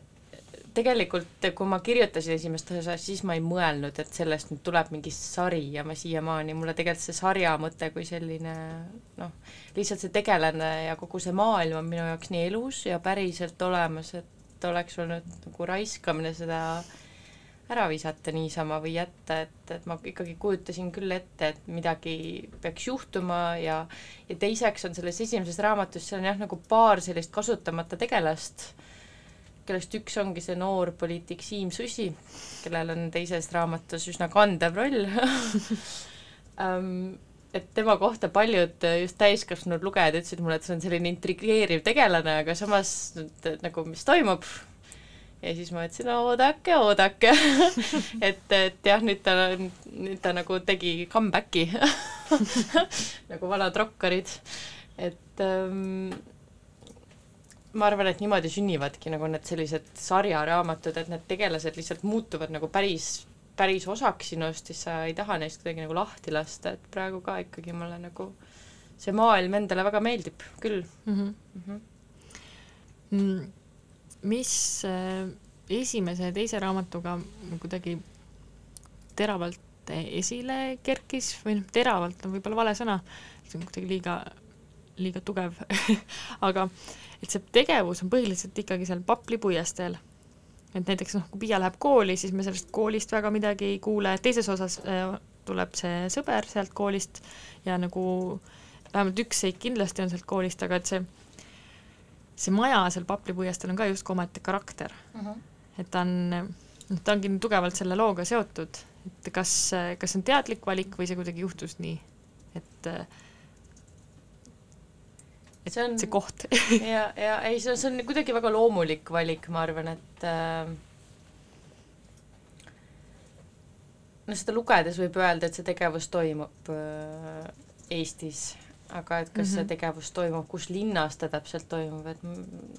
tegelikult kui ma kirjutasin esimest osa, siis ma ei mõelnud, et sellest nüüd tuleb mingi sari ja ma siiamaani, mulle tegelikult see sarja mõte kui selline noh, lihtsalt see tegelane ja kogu see maailm on minu jaoks nii elus ja päriselt olemas, et oleks olnud nagu raiskamine seda ära visata niisama või jätta, et, et ma ikkagi kujutasin küll ette, et midagi peaks juhtuma ja ja teiseks on selles esimeses raamatus, seal on jah, nagu paar sellist kasutamata tegelast, kellest üks ongi see noor poliitik Siim Susi, kellel on teises raamatus üsna kandev roll (laughs) et tema kohta paljud just täiskasvanud lugejad ütlesid mulle, et see on selline intrigeeriv tegelane, aga samas et, nagu mis toimub, ja siis ma ütlesin, oodake, oodake. (laughs) Et, et jah, nüüd ta, nüüd ta nagu tegi comeback'i (laughs) nagu vanad rokkarid, et ähm, ma arvan, et niimoodi sünnivadki nagu need sellised sarjaraamatud, et need tegelased lihtsalt muutuvad nagu päris, päris osaks sinust, siis sa ei taha neist kuidagi nagu lahti lasta, et praegu ka ikkagi mulle nagu see maailm endale väga meeldib küll mm. -hmm. mm. -hmm. mis äh, esimese ja teise raamatuga kuidagi teravalt esile kerkis või noh, teravalt on võib-olla vale sõna, see on kuidagi liiga, liiga tugev (laughs) aga et see tegevus on põhiliselt ikkagi seal Papli puiesteel. Et näiteks noh, kui Piia läheb kooli, siis me sellest koolist väga midagi ei kuule, teises osas äh, tuleb see sõber sealt koolist ja nagu vähemalt üks seik kindlasti on sealt koolist, aga et see, see maja seal Papli puiesteel on ka justkui omaette karakter. Mm -hmm. et ta on, noh, ta ongi tugevalt selle looga seotud, et kas, kas see on teadlik valik või see kuidagi juhtus nii, et et see on see koht (laughs) ja, ja ei, see, see on kuidagi väga loomulik valik, ma arvan, et äh, no seda lugedes võib öelda, et see tegevus toimub äh, Eestis, aga et kas mm -hmm. see Mhm. tegevus toimub, kus linnas ta täpselt toimub, et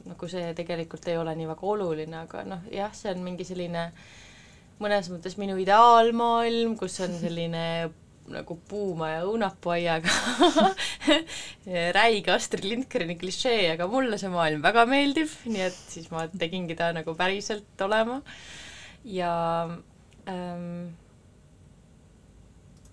nagu see tegelikult ei ole nii väga oluline, aga noh, jah, see on mingi selline mõnes mõttes minu ideaalmaailm, kus on (laughs) selline nagu puuma ja õunapuuaiaga (laughs) räige Astrid Lindgreni klišee, aga mulle see maailm väga meeldib, nii et siis ma tegingi ta nagu päriselt olema. ja ähm,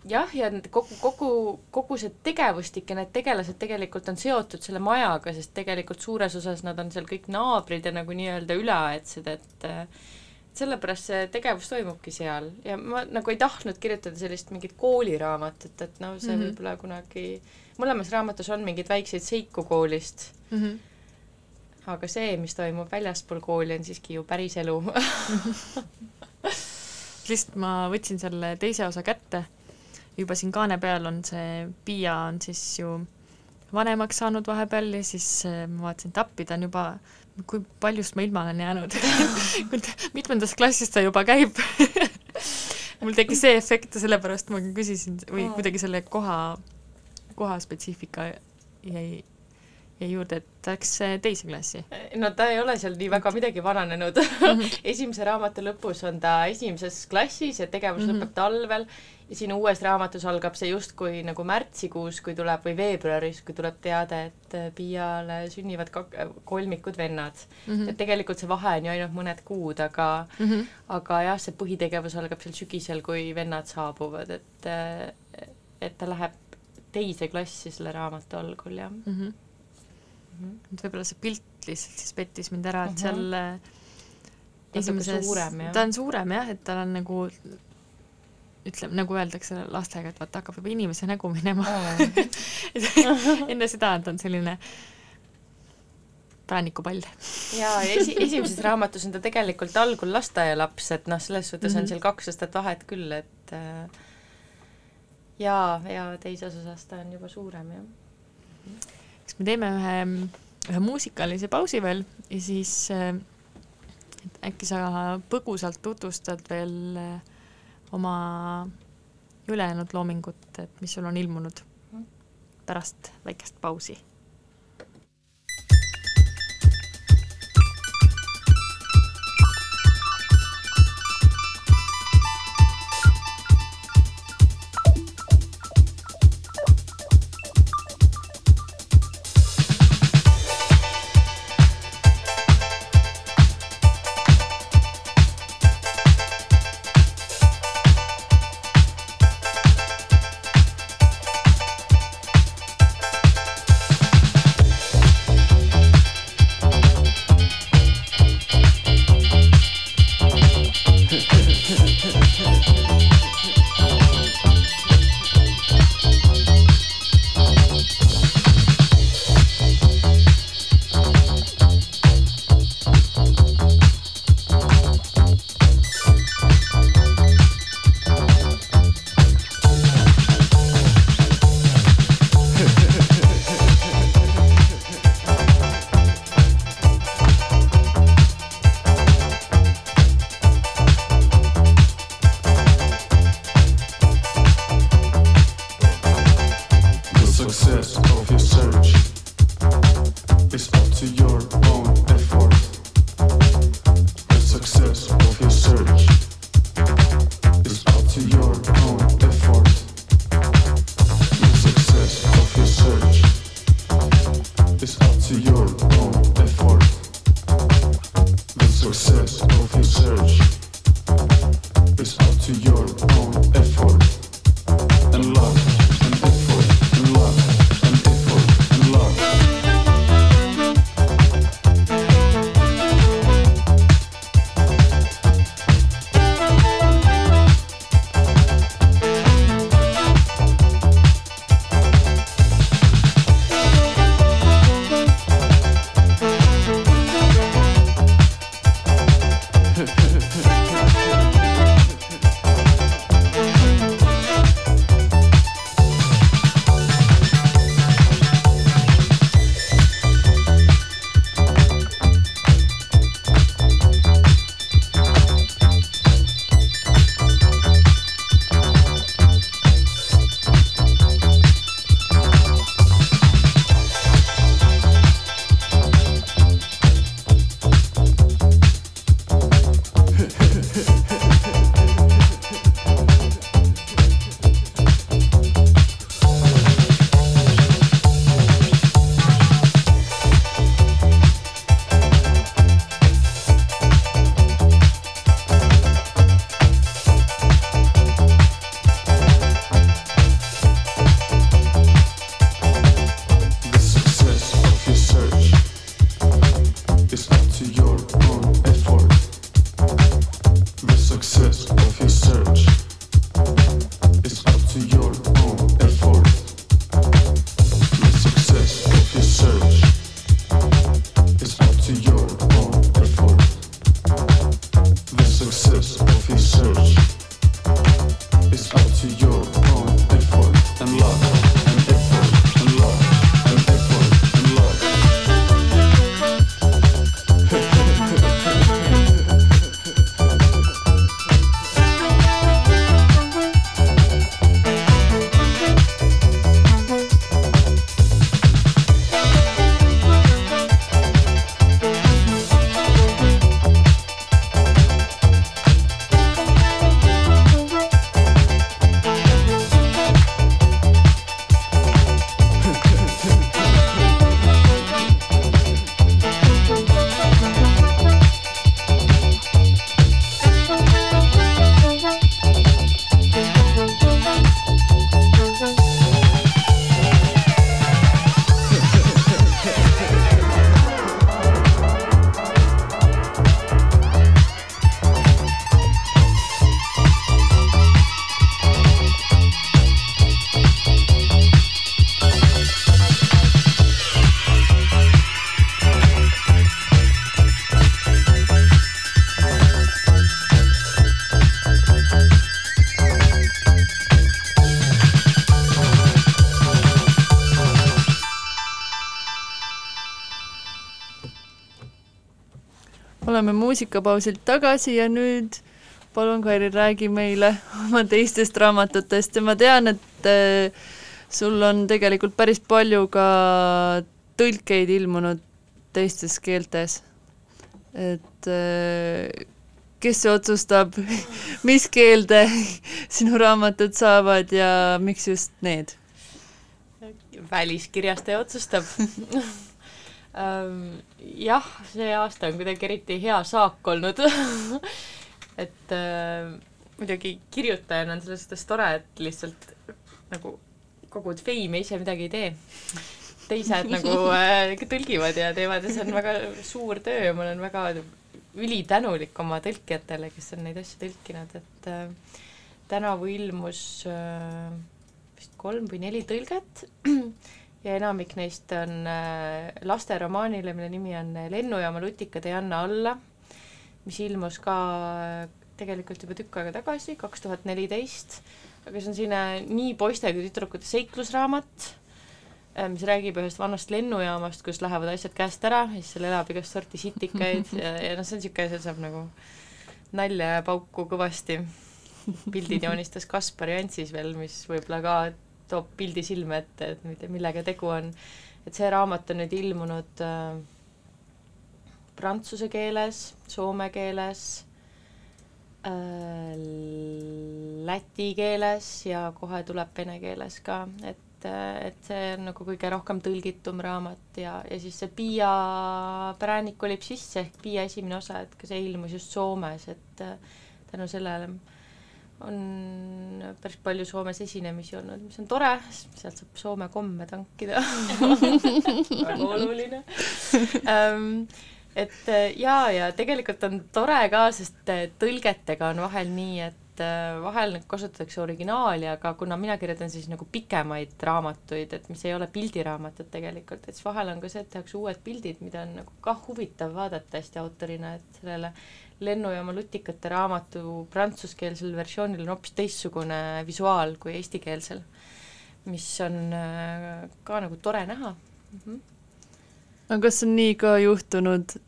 jah, ja kogu, kogu, kogu see tegevustik ja need tegelased tegelikult on seotud selle majaga, sest tegelikult suures osas nad on seal kõik naabrid ja nagu nii-öelda üleaedsed, et äh, sellepärast see tegevus toimubki seal ja ma nagu ei tahtnud kirjutada sellist mingit kooliraamatut, et noh, see mm. -hmm. võib-olla kunagi, mõlemas raamatus on mingeid väikseid seiku koolist, mm. -hmm. aga see, mis toimub väljaspool kooli, on siiski ju päris elu (laughs) lihtsalt ma võtsin selle teise osa kätte, juba siin kaane peal on see Piia on siis ju vanemaks saanud vahepeal ja siis äh, ma vaatasin, et appi, ta on juba, kui paljust ma ilma olen jäänud (laughs) mitmendas klassis ta juba käib? (laughs) Mul tekkis see efekt ja sellepärast ma küsisin või kuidagi selle koha, koha spetsiifika jäi jäi juurde, et läks teise klassi. no ta ei ole seal nii väga midagi vananenud. -hmm. (laughs) esimese raamatu lõpus on ta esimeses klassis ja tegevus mm -hmm. lõpeb talvel ja siin uues raamatus algab see justkui nagu märtsikuus, kui tuleb, või veebruaris, kui tuleb teade, et äh, Piiale sünnivad kak-, kolmikud vennad mm. -hmm. et tegelikult see vahe on ju ainult mõned kuud, aga mm, -hmm. aga jah, see põhitegevus algab seal sügisel, kui vennad saabuvad, et, äh, et ta läheb teise klassi selle raamatu algul, jah mm. -hmm. -hmm. et võib-olla see pilt lihtsalt siis pettis mind ära, et -hmm. seal äh, esimeses, ta on suurem jah, et tal on nagu ütleme, nagu öeldakse lastega, et vaata, hakkab juba inimese nägu minema (laughs) enne seda on ta on selline präänikupall. jaa, ja esi, esimeses raamatus on ta tegelikult algul lasteaialaps, et noh, selles suhtes mm -hmm. on mhm. seal kaks aastat vahet küll, et äh, jaa, ja teises osas ta on juba suurem, jah. Kas me teeme ühe, ühe muusikalise pausi veel ja siis äh, äkki sa põgusalt tutvustad veel äh, oma ülejäänud loomingut, et mis sul on ilmunud pärast väikest pausi muusikapausilt tagasi ja nüüd palun, Kairi, räägi meile oma teistest raamatutest ja ma tean, et äh, sul on tegelikult päris palju ka tõlkeid ilmunud teistes keeltes. et äh, kes otsustab, (laughs) mis keelde (laughs) sinu raamatud saavad ja miks just need? väliskirjastaja otsustab (laughs) jah, see aasta on kuidagi eriti hea saak olnud. (laughs) Et äh, muidugi kirjutajana on selles suhtes tore, et lihtsalt nagu kogud feimi ise midagi ei tee. teised nagu (laughs) äh, tõlgivad ja teevad ja see on väga suur töö ja ma olen väga ülitänulik oma tõlkijatele, kes on neid asju tõlkinud, et äh, tänavu ilmus äh, vist kolm või neli tõlget (clears throat) ja enamik neist on äh, lasteromaanile, mille nimi on Lennujaama lutikad ei anna alla, mis ilmus ka äh, tegelikult juba tükk aega tagasi, kaks tuhat neliteist, aga see on selline nii poiste kui tüdrukute seiklusraamat Äh, mis räägib ühest vanast lennujaamast, kus lähevad asjad käest ära ja siis seal elab igast sorti sitikaid (laughs) ja, ja noh, see on niisugune, seal saab nagu nalja ja pauku kõvasti. pildid joonistas Kaspar Jantsis veel, mis võib-olla ka toob pildi silme ette, et mitte millega tegu on. et see raamat on nüüd ilmunud äh, prantsuse keeles, soome keeles äh,, läti keeles ja kohe tuleb vene keeles ka, et et, et see on nagu kõige rohkem tõlgitum raamat ja, ja siis see Piia präänik olib sisse ehk Piia esimene osa, et ka see ilmus just Soomes, et äh, tänu sellele on päris palju Soomes esinemisi olnud, mis on tore, sealt saab Soome komme tankida. (laughs) Väga oluline. Um, et äh, jaa, ja tegelikult on tore ka, sest äh, tõlgetega on vahel nii, et äh, vahel kasutatakse originaali, aga kuna mina kirjutan siis nagu pikemaid raamatuid, et mis ei ole pildiraamatud tegelikult, et siis vahel on ka see, et tehakse uued pildid, mida on nagu kah huvitav vaadata hästi autorina, et sellele lennujaama lutikate raamatu prantsuskeelsel versioonil on hoopis teistsugune visuaal kui eestikeelsel, mis on äh, ka nagu tore näha mm. -hmm. aga kas on nii ka juhtunud,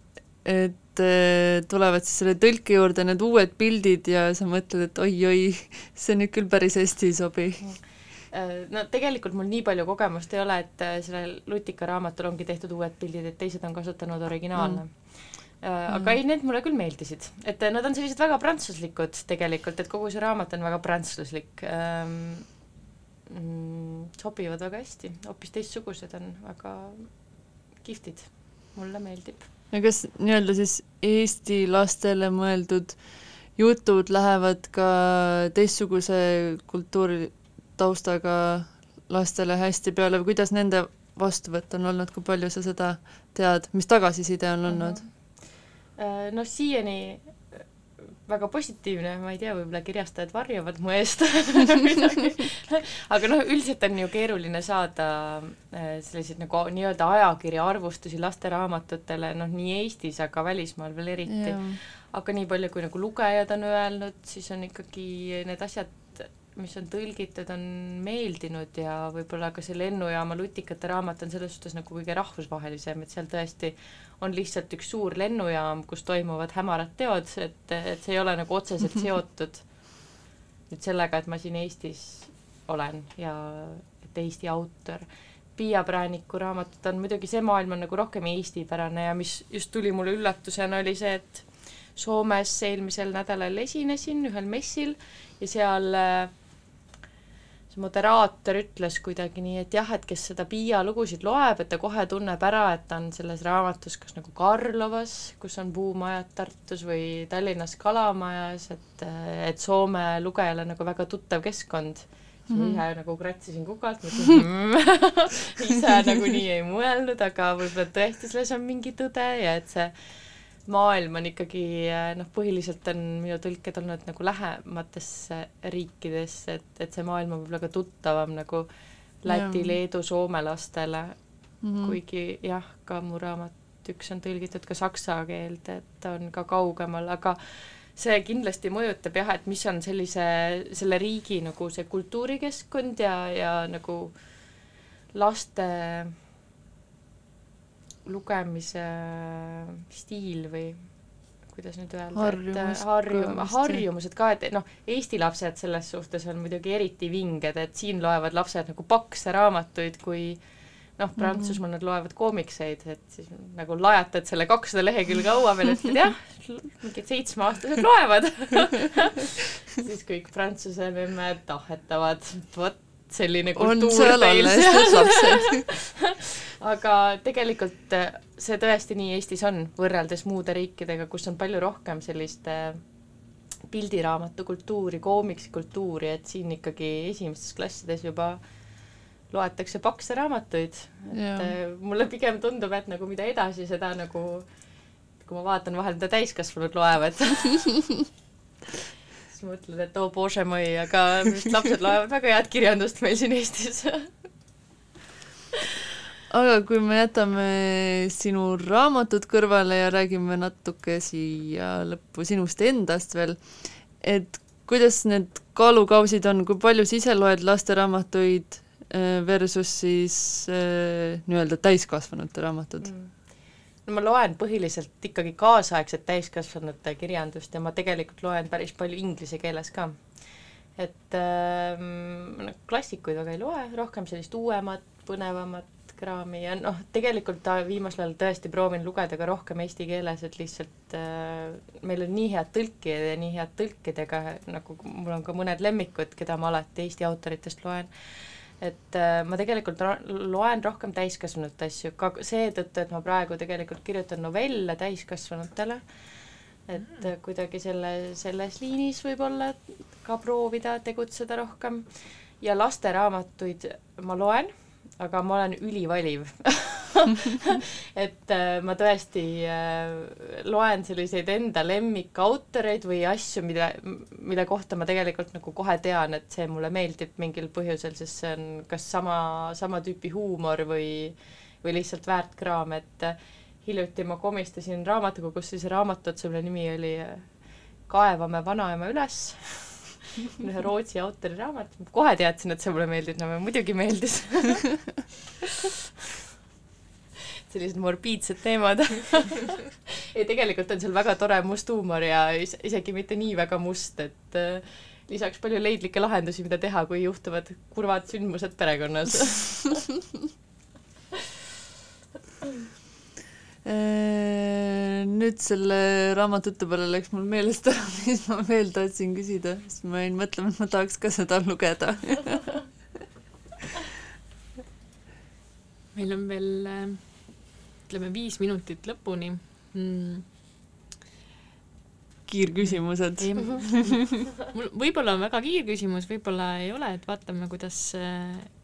et et tulevad siis selle tõlke juurde need uued pildid ja sa mõtled, et oi-oi, see nüüd küll päris hästi ei sobi. Äh, no tegelikult mul nii palju kogemust ei ole, et äh, sellel Lutika raamatul ongi tehtud uued pildid, et teised on kasutanud originaalne mm aga mm. ei, need mulle küll meeldisid, et nad on sellised väga prantsuslikud tegelikult, et kogu see raamat on väga prantslaslik ähm,. Mm, sobivad väga hästi, hoopis teistsugused on, väga kihvtid, mulle meeldib. Ja kas nii-öelda siis Eesti lastele mõeldud jutud lähevad ka teistsuguse kultuuritaustaga lastele hästi peale? Või kuidas nende vastuvõtt on olnud, kui palju sa seda tead, mis tagasiside on olnud? Äh, noh, siiani väga positiivne, ma ei tea, võib-olla kirjastajad varjavad mu eest (laughs) aga noh, üldiselt on ju keeruline saada äh, selliseid nagu nii-öelda ajakirja arvustusi lasteraamatutele, noh nii Eestis, aga välismaal veel eriti. aga nii palju, kui nagu lugejad on öelnud, siis on ikkagi need asjad mis on tõlgitud, on meeldinud ja võib-olla ka see lennujaama lutikate raamat on selles suhtes nagu kõige rahvusvahelisem, et seal tõesti on lihtsalt üks suur lennujaam, kus toimuvad hämarad teod, et, et see ei ole nagu otseselt (laughs) seotud nüüd sellega, et ma siin Eestis olen ja et Eesti autor. Piia Prääniku raamatud on muidugi, see maailm on nagu rohkem eestipärane ja mis just tuli mulle üllatusena, oli see, et Soomes eelmisel nädalal esinesin ühel messil ja seal äh, see moderaator ütles kuidagi nii, et jah, et kes seda Piia lugusid loeb, et ta kohe tunneb ära, et ta on selles raamatus kas nagu Karlovas, kus on puumajad Tartus või Tallinnas Kalamajas, et, et Soome lugejale nagu väga tuttav keskkond siis mm -hmm. ise nagu kratsisin kukalt, mõtlesin mm, (laughs) ise nagu nii ei mõelnud, aga võib-olla tõesti selles on mingi tõde ja et see maailm on ikkagi noh, põhiliselt on minu tõlked olnud nagu lähematesse riikidesse, et, et see maailm on võib-olla ka tuttavam nagu Läti, Leedu, Soome lastele mm, -hmm. kuigi jah, ka mu raamat üks on tõlgitud ka saksa keelde, et ta on ka kaugemal, aga see kindlasti mõjutab jah, et mis on sellise, selle riigi nagu see kultuurikeskkond ja, ja nagu laste lugemise stiil või kuidas nüüd öelda, Harjumus et harjum-, harjumused ka, et noh, Eesti lapsed selles suhtes on muidugi eriti vinged, et siin loevad lapsed nagu pakse raamatuid, kui noh, Prantsusmaal nad loevad koomikseid, et siis nagu lajatad selle kakssada lehekülge õue peal, ütled jah, mingid seitsmeaastased loevad. (laughs) Siis kõik Prantsuse memmed tahetavad, vot selline kultuur teil seal. (laughs) aga tegelikult äh, see tõesti nii Eestis on, võrreldes muude riikidega, kus on palju rohkem sellist äh, pildiraamatu kultuuri, koomiksi kultuuri, et siin ikkagi esimestes klassides juba loetakse pakse raamatuid, et Jaa. äh, mulle pigem tundub, et nagu mida edasi, seda nagu kui ma vaatan vahel, mida täiskasvanud loevad (laughs) siis mõtled, et oo oh, bože moi, aga arust lapsed loevad väga head kirjandust meil siin Eestis aga kui me jätame sinu raamatud kõrvale ja räägime natuke siia lõppu sinust endast veel, et kuidas need kaalukausid on, kui palju sa ise loed lasteraamatuid eh, versus siis äh, nii-öelda täiskasvanute raamatud mm.? No ma loen põhiliselt ikkagi kaasaegset täiskasvanute kirjandust ja ma tegelikult loen päris palju inglise keeles ka. et ähm, klassikuid väga ei loe, rohkem sellist uuemat, põnevamat kraami ja noh, tegelikult viimasel ajal tõesti proovin lugeda ka rohkem eesti keeles, et lihtsalt äh, meil on nii head tõlkijad ja nii head tõlkid, ega nagu mul on ka mõned lemmikud, keda ma alati Eesti autoritest loen et äh, ma tegelikult loen rohkem täiskasvanute asju, ka seetõttu, et ma praegu tegelikult kirjutan novelle täiskasvanutele, et äh, kuidagi selle, selles liinis võib-olla ka proovida tegutseda rohkem. Ja lasteraamatuid ma loen, aga ma olen ülivaliv (laughs) (laughs) et äh, ma tõesti äh, loen selliseid enda lemmikautoreid või asju, mida, mille kohta ma tegelikult nagu kohe tean, et see mulle meeldib mingil põhjusel, sest see on kas sama, sama tüüpi huumor või või lihtsalt väärt kraam, et äh, hiljuti ma komistasin raamatukogus siis raamatu, mille nimi oli Kaevame vanaema üles (laughs) ühe Rootsi autori raamat, kohe teadsin, et see mulle meeldib, no muidugi meeldis (laughs) sellised morbiidsed teemad. (laughs) Ei, tegelikult on seal väga tore must huumor ja is isegi mitte nii väga must, et äh, lisaks palju leidlikke lahendusi, mida teha, kui juhtuvad kurvad sündmused perekonnas. (laughs) Äh, nüüd selle raamatu jutu peale läks mul meelest ära, (laughs) mis ma veel tahtsin küsida, siis ma jäin mõtlema, et ma tahaks ka seda lugeda. Meil on veel äh, ütleme viis minutit lõpuni mm.. kiirküsimused. (laughs) mul võib-olla on väga kiir küsimus, võib-olla ei ole, et vaatame, kuidas,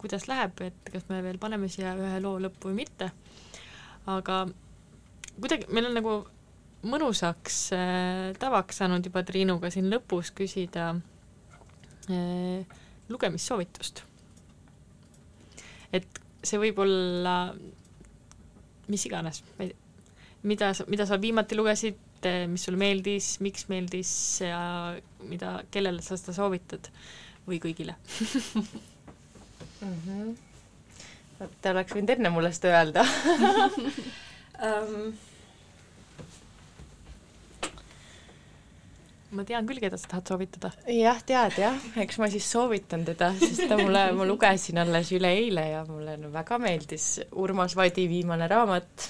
kuidas läheb, et kas me veel paneme siia ühe loo lõppu või mitte. aga kuidagi meil on nagu mõnusaks äh, tavaks saanud juba Triinuga siin lõpus küsida äh, lugemissoovitust. et see võib olla mis iganes, mida sa, mida sa viimati lugesid, mis sulle meeldis, miks meeldis ja mida, kellele sa seda soovitad või kõigile mm. -hmm. vot oleks võinud enne mulle seda öelda um. (laughs) ma tean küll, keda sa tahad soovitada. jah, tead jah, eks ma siis soovitan teda, sest ta mulle, ma lugesin alles üleeile ja mulle no väga meeldis Urmas Vadi viimane raamat,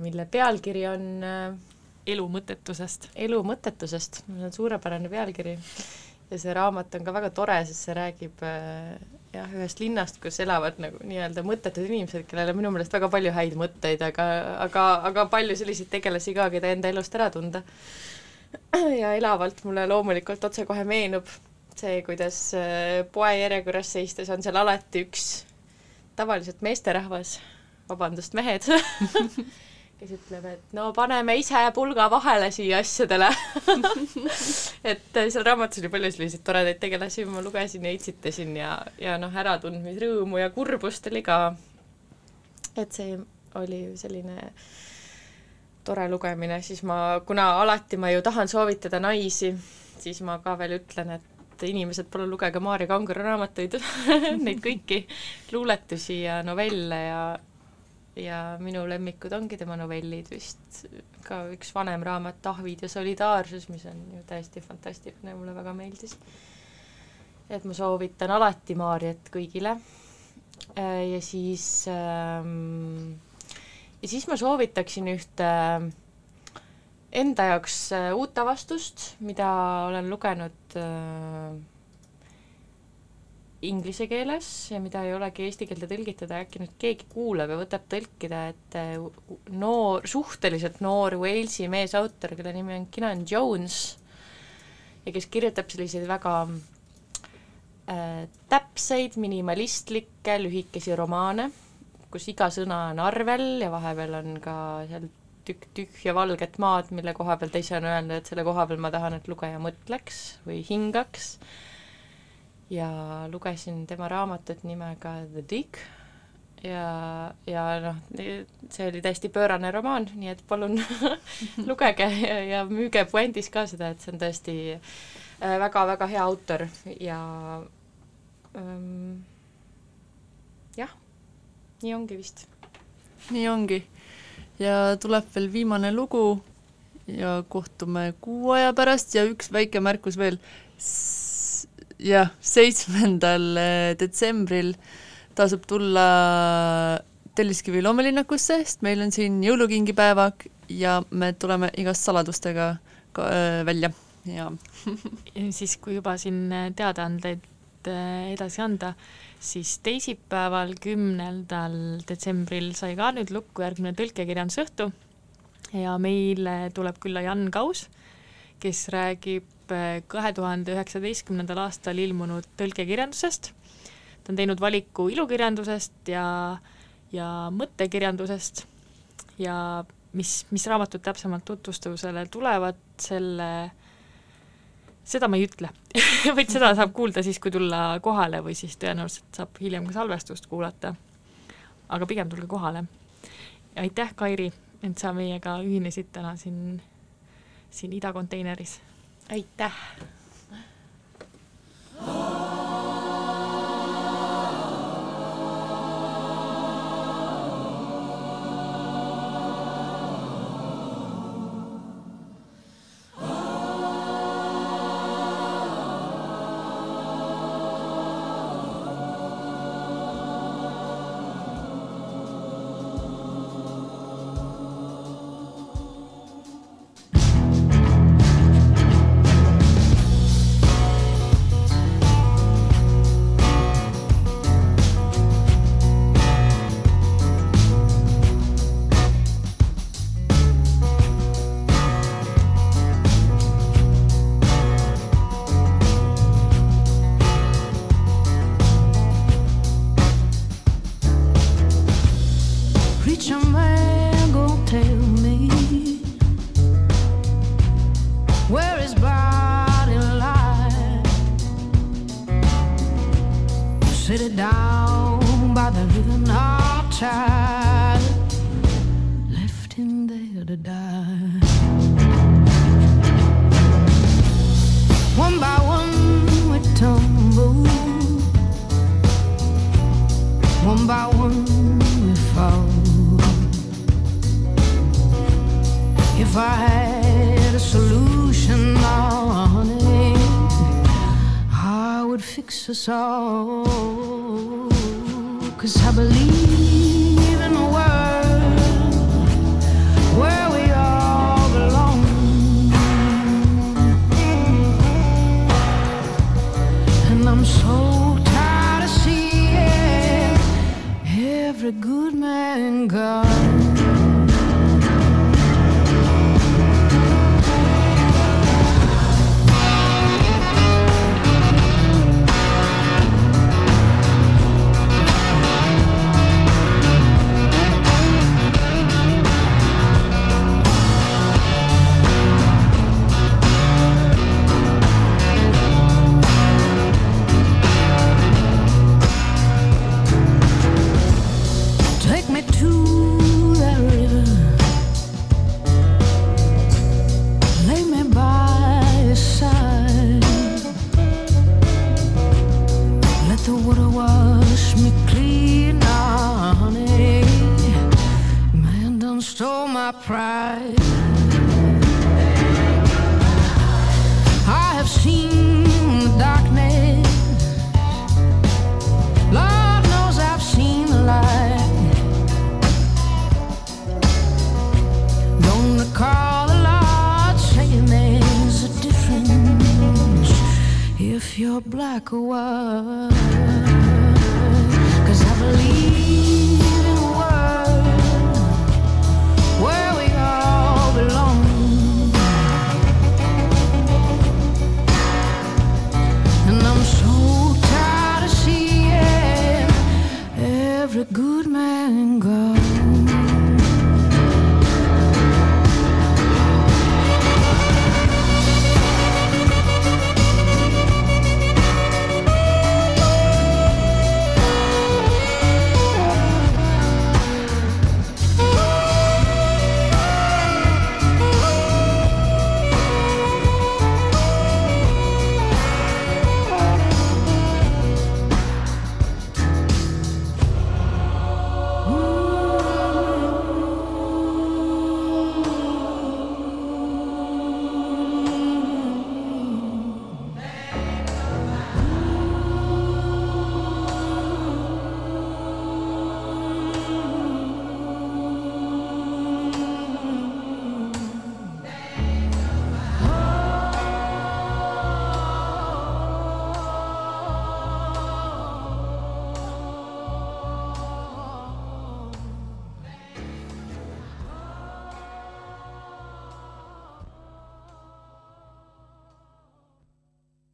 mille pealkiri on äh, elu mõttetusest. Elu mõttetusest, see on suurepärane pealkiri ja see raamat on ka väga tore, sest see räägib äh, jah, ühest linnast, kus elavad nagu nii-öelda mõttetud inimesed, kellel on minu meelest väga palju häid mõtteid, aga, aga, aga palju selliseid tegelasi ka, keda enda elust ära tunda. (clears throat) ja elavalt mulle loomulikult otsekohe meenub see, kuidas äh, poejärjekorras seistes on seal alati üks tavaliselt meesterahvas, vabandust, mehed, (laughs) kes ütleb, et no paneme ise pulga vahele siia asjadele. (laughs) Et äh, seal raamatus oli palju selliseid toredaid tegelasi, ma lugesin ja itsitasin ja, ja noh, äratundmisrõõmu ja kurbust oli ka. et see oli selline tore lugemine, siis ma, kuna alati ma ju tahan soovitada naisi, siis ma ka veel ütlen, et inimesed, palun lugege Maarja Kangro raamatuid (laughs) neid kõiki, luuletusi ja novelle ja ja minu lemmikud ongi tema novellid vist, ka üks vanem raamat Tahvid ja solidaarsus, mis on ju täiesti fantastiline, mulle väga meeldis. et ma soovitan alati Maarjat kõigile. ja siis ähm, ja siis ma soovitaksin ühte enda jaoks äh, uut avastust, mida olen lugenud äh, inglise keeles ja mida ei olegi eesti keelde tõlgitud, äkki nüüd keegi kuulab ja võtab tõlkida, et äh, noor, suhteliselt noor Walesi meesautor, kelle nimi on Kinan Jones ja kes kirjutab selliseid väga äh, täpseid, minimalistlikke, lühikesi romaane, kus iga sõna on arvel ja vahepeal on ka seal tükk tühja valget maad, mille koha peal ta ise on öelnud, et selle koha peal ma tahan, et lugeja mõtleks või hingaks. ja lugesin tema raamatut nimega The Dig ja, ja noh, see oli täiesti pöörane romaan, nii et palun (laughs) lugege ja, ja müüge puändis ka seda, et see on tõesti väga-väga äh, hea autor ja ähm, jah, nii ongi vist. nii ongi. Ja tuleb veel viimane lugu ja kohtume kuu aja pärast ja üks väike märkus veel, jah, seitsmendal eh, detsembril tasub tulla Telliskivi loomelinnakusse, sest meil on siin jõulukingipäeva ja me tuleme igast saladustega ka, äh, välja. Ja siis, kui juba siin teadaandeid äh, edasi anda, siis teisipäeval, kümnendal detsembril sai ka nüüd lukku järgmine tõlkekirjandusõhtu ja meile tuleb külla Jan Kaus, kes räägib eh, kahe tuhande üheksateistkümnendal aastal ilmunud tõlkekirjandusest. ta on teinud valiku ilukirjandusest ja, ja mõttekirjandusest ja mis, mis raamatud täpsemalt tutvustusele tulevad, selle seda ma ei ütle (laughs) vaid seda saab kuulda siis, kui tulla kohale või siis tõenäoliselt saab hiljem ka salvestust kuulata. aga pigem tulge kohale. aitäh, Kairi, et sa meiega ühinesid täna siin, siin Ida konteineris. aitäh! My pride. I have seen the darkness. Lord knows I've seen the light. Don't recall the Lord saying there's a difference if you're black or white. Cause I believe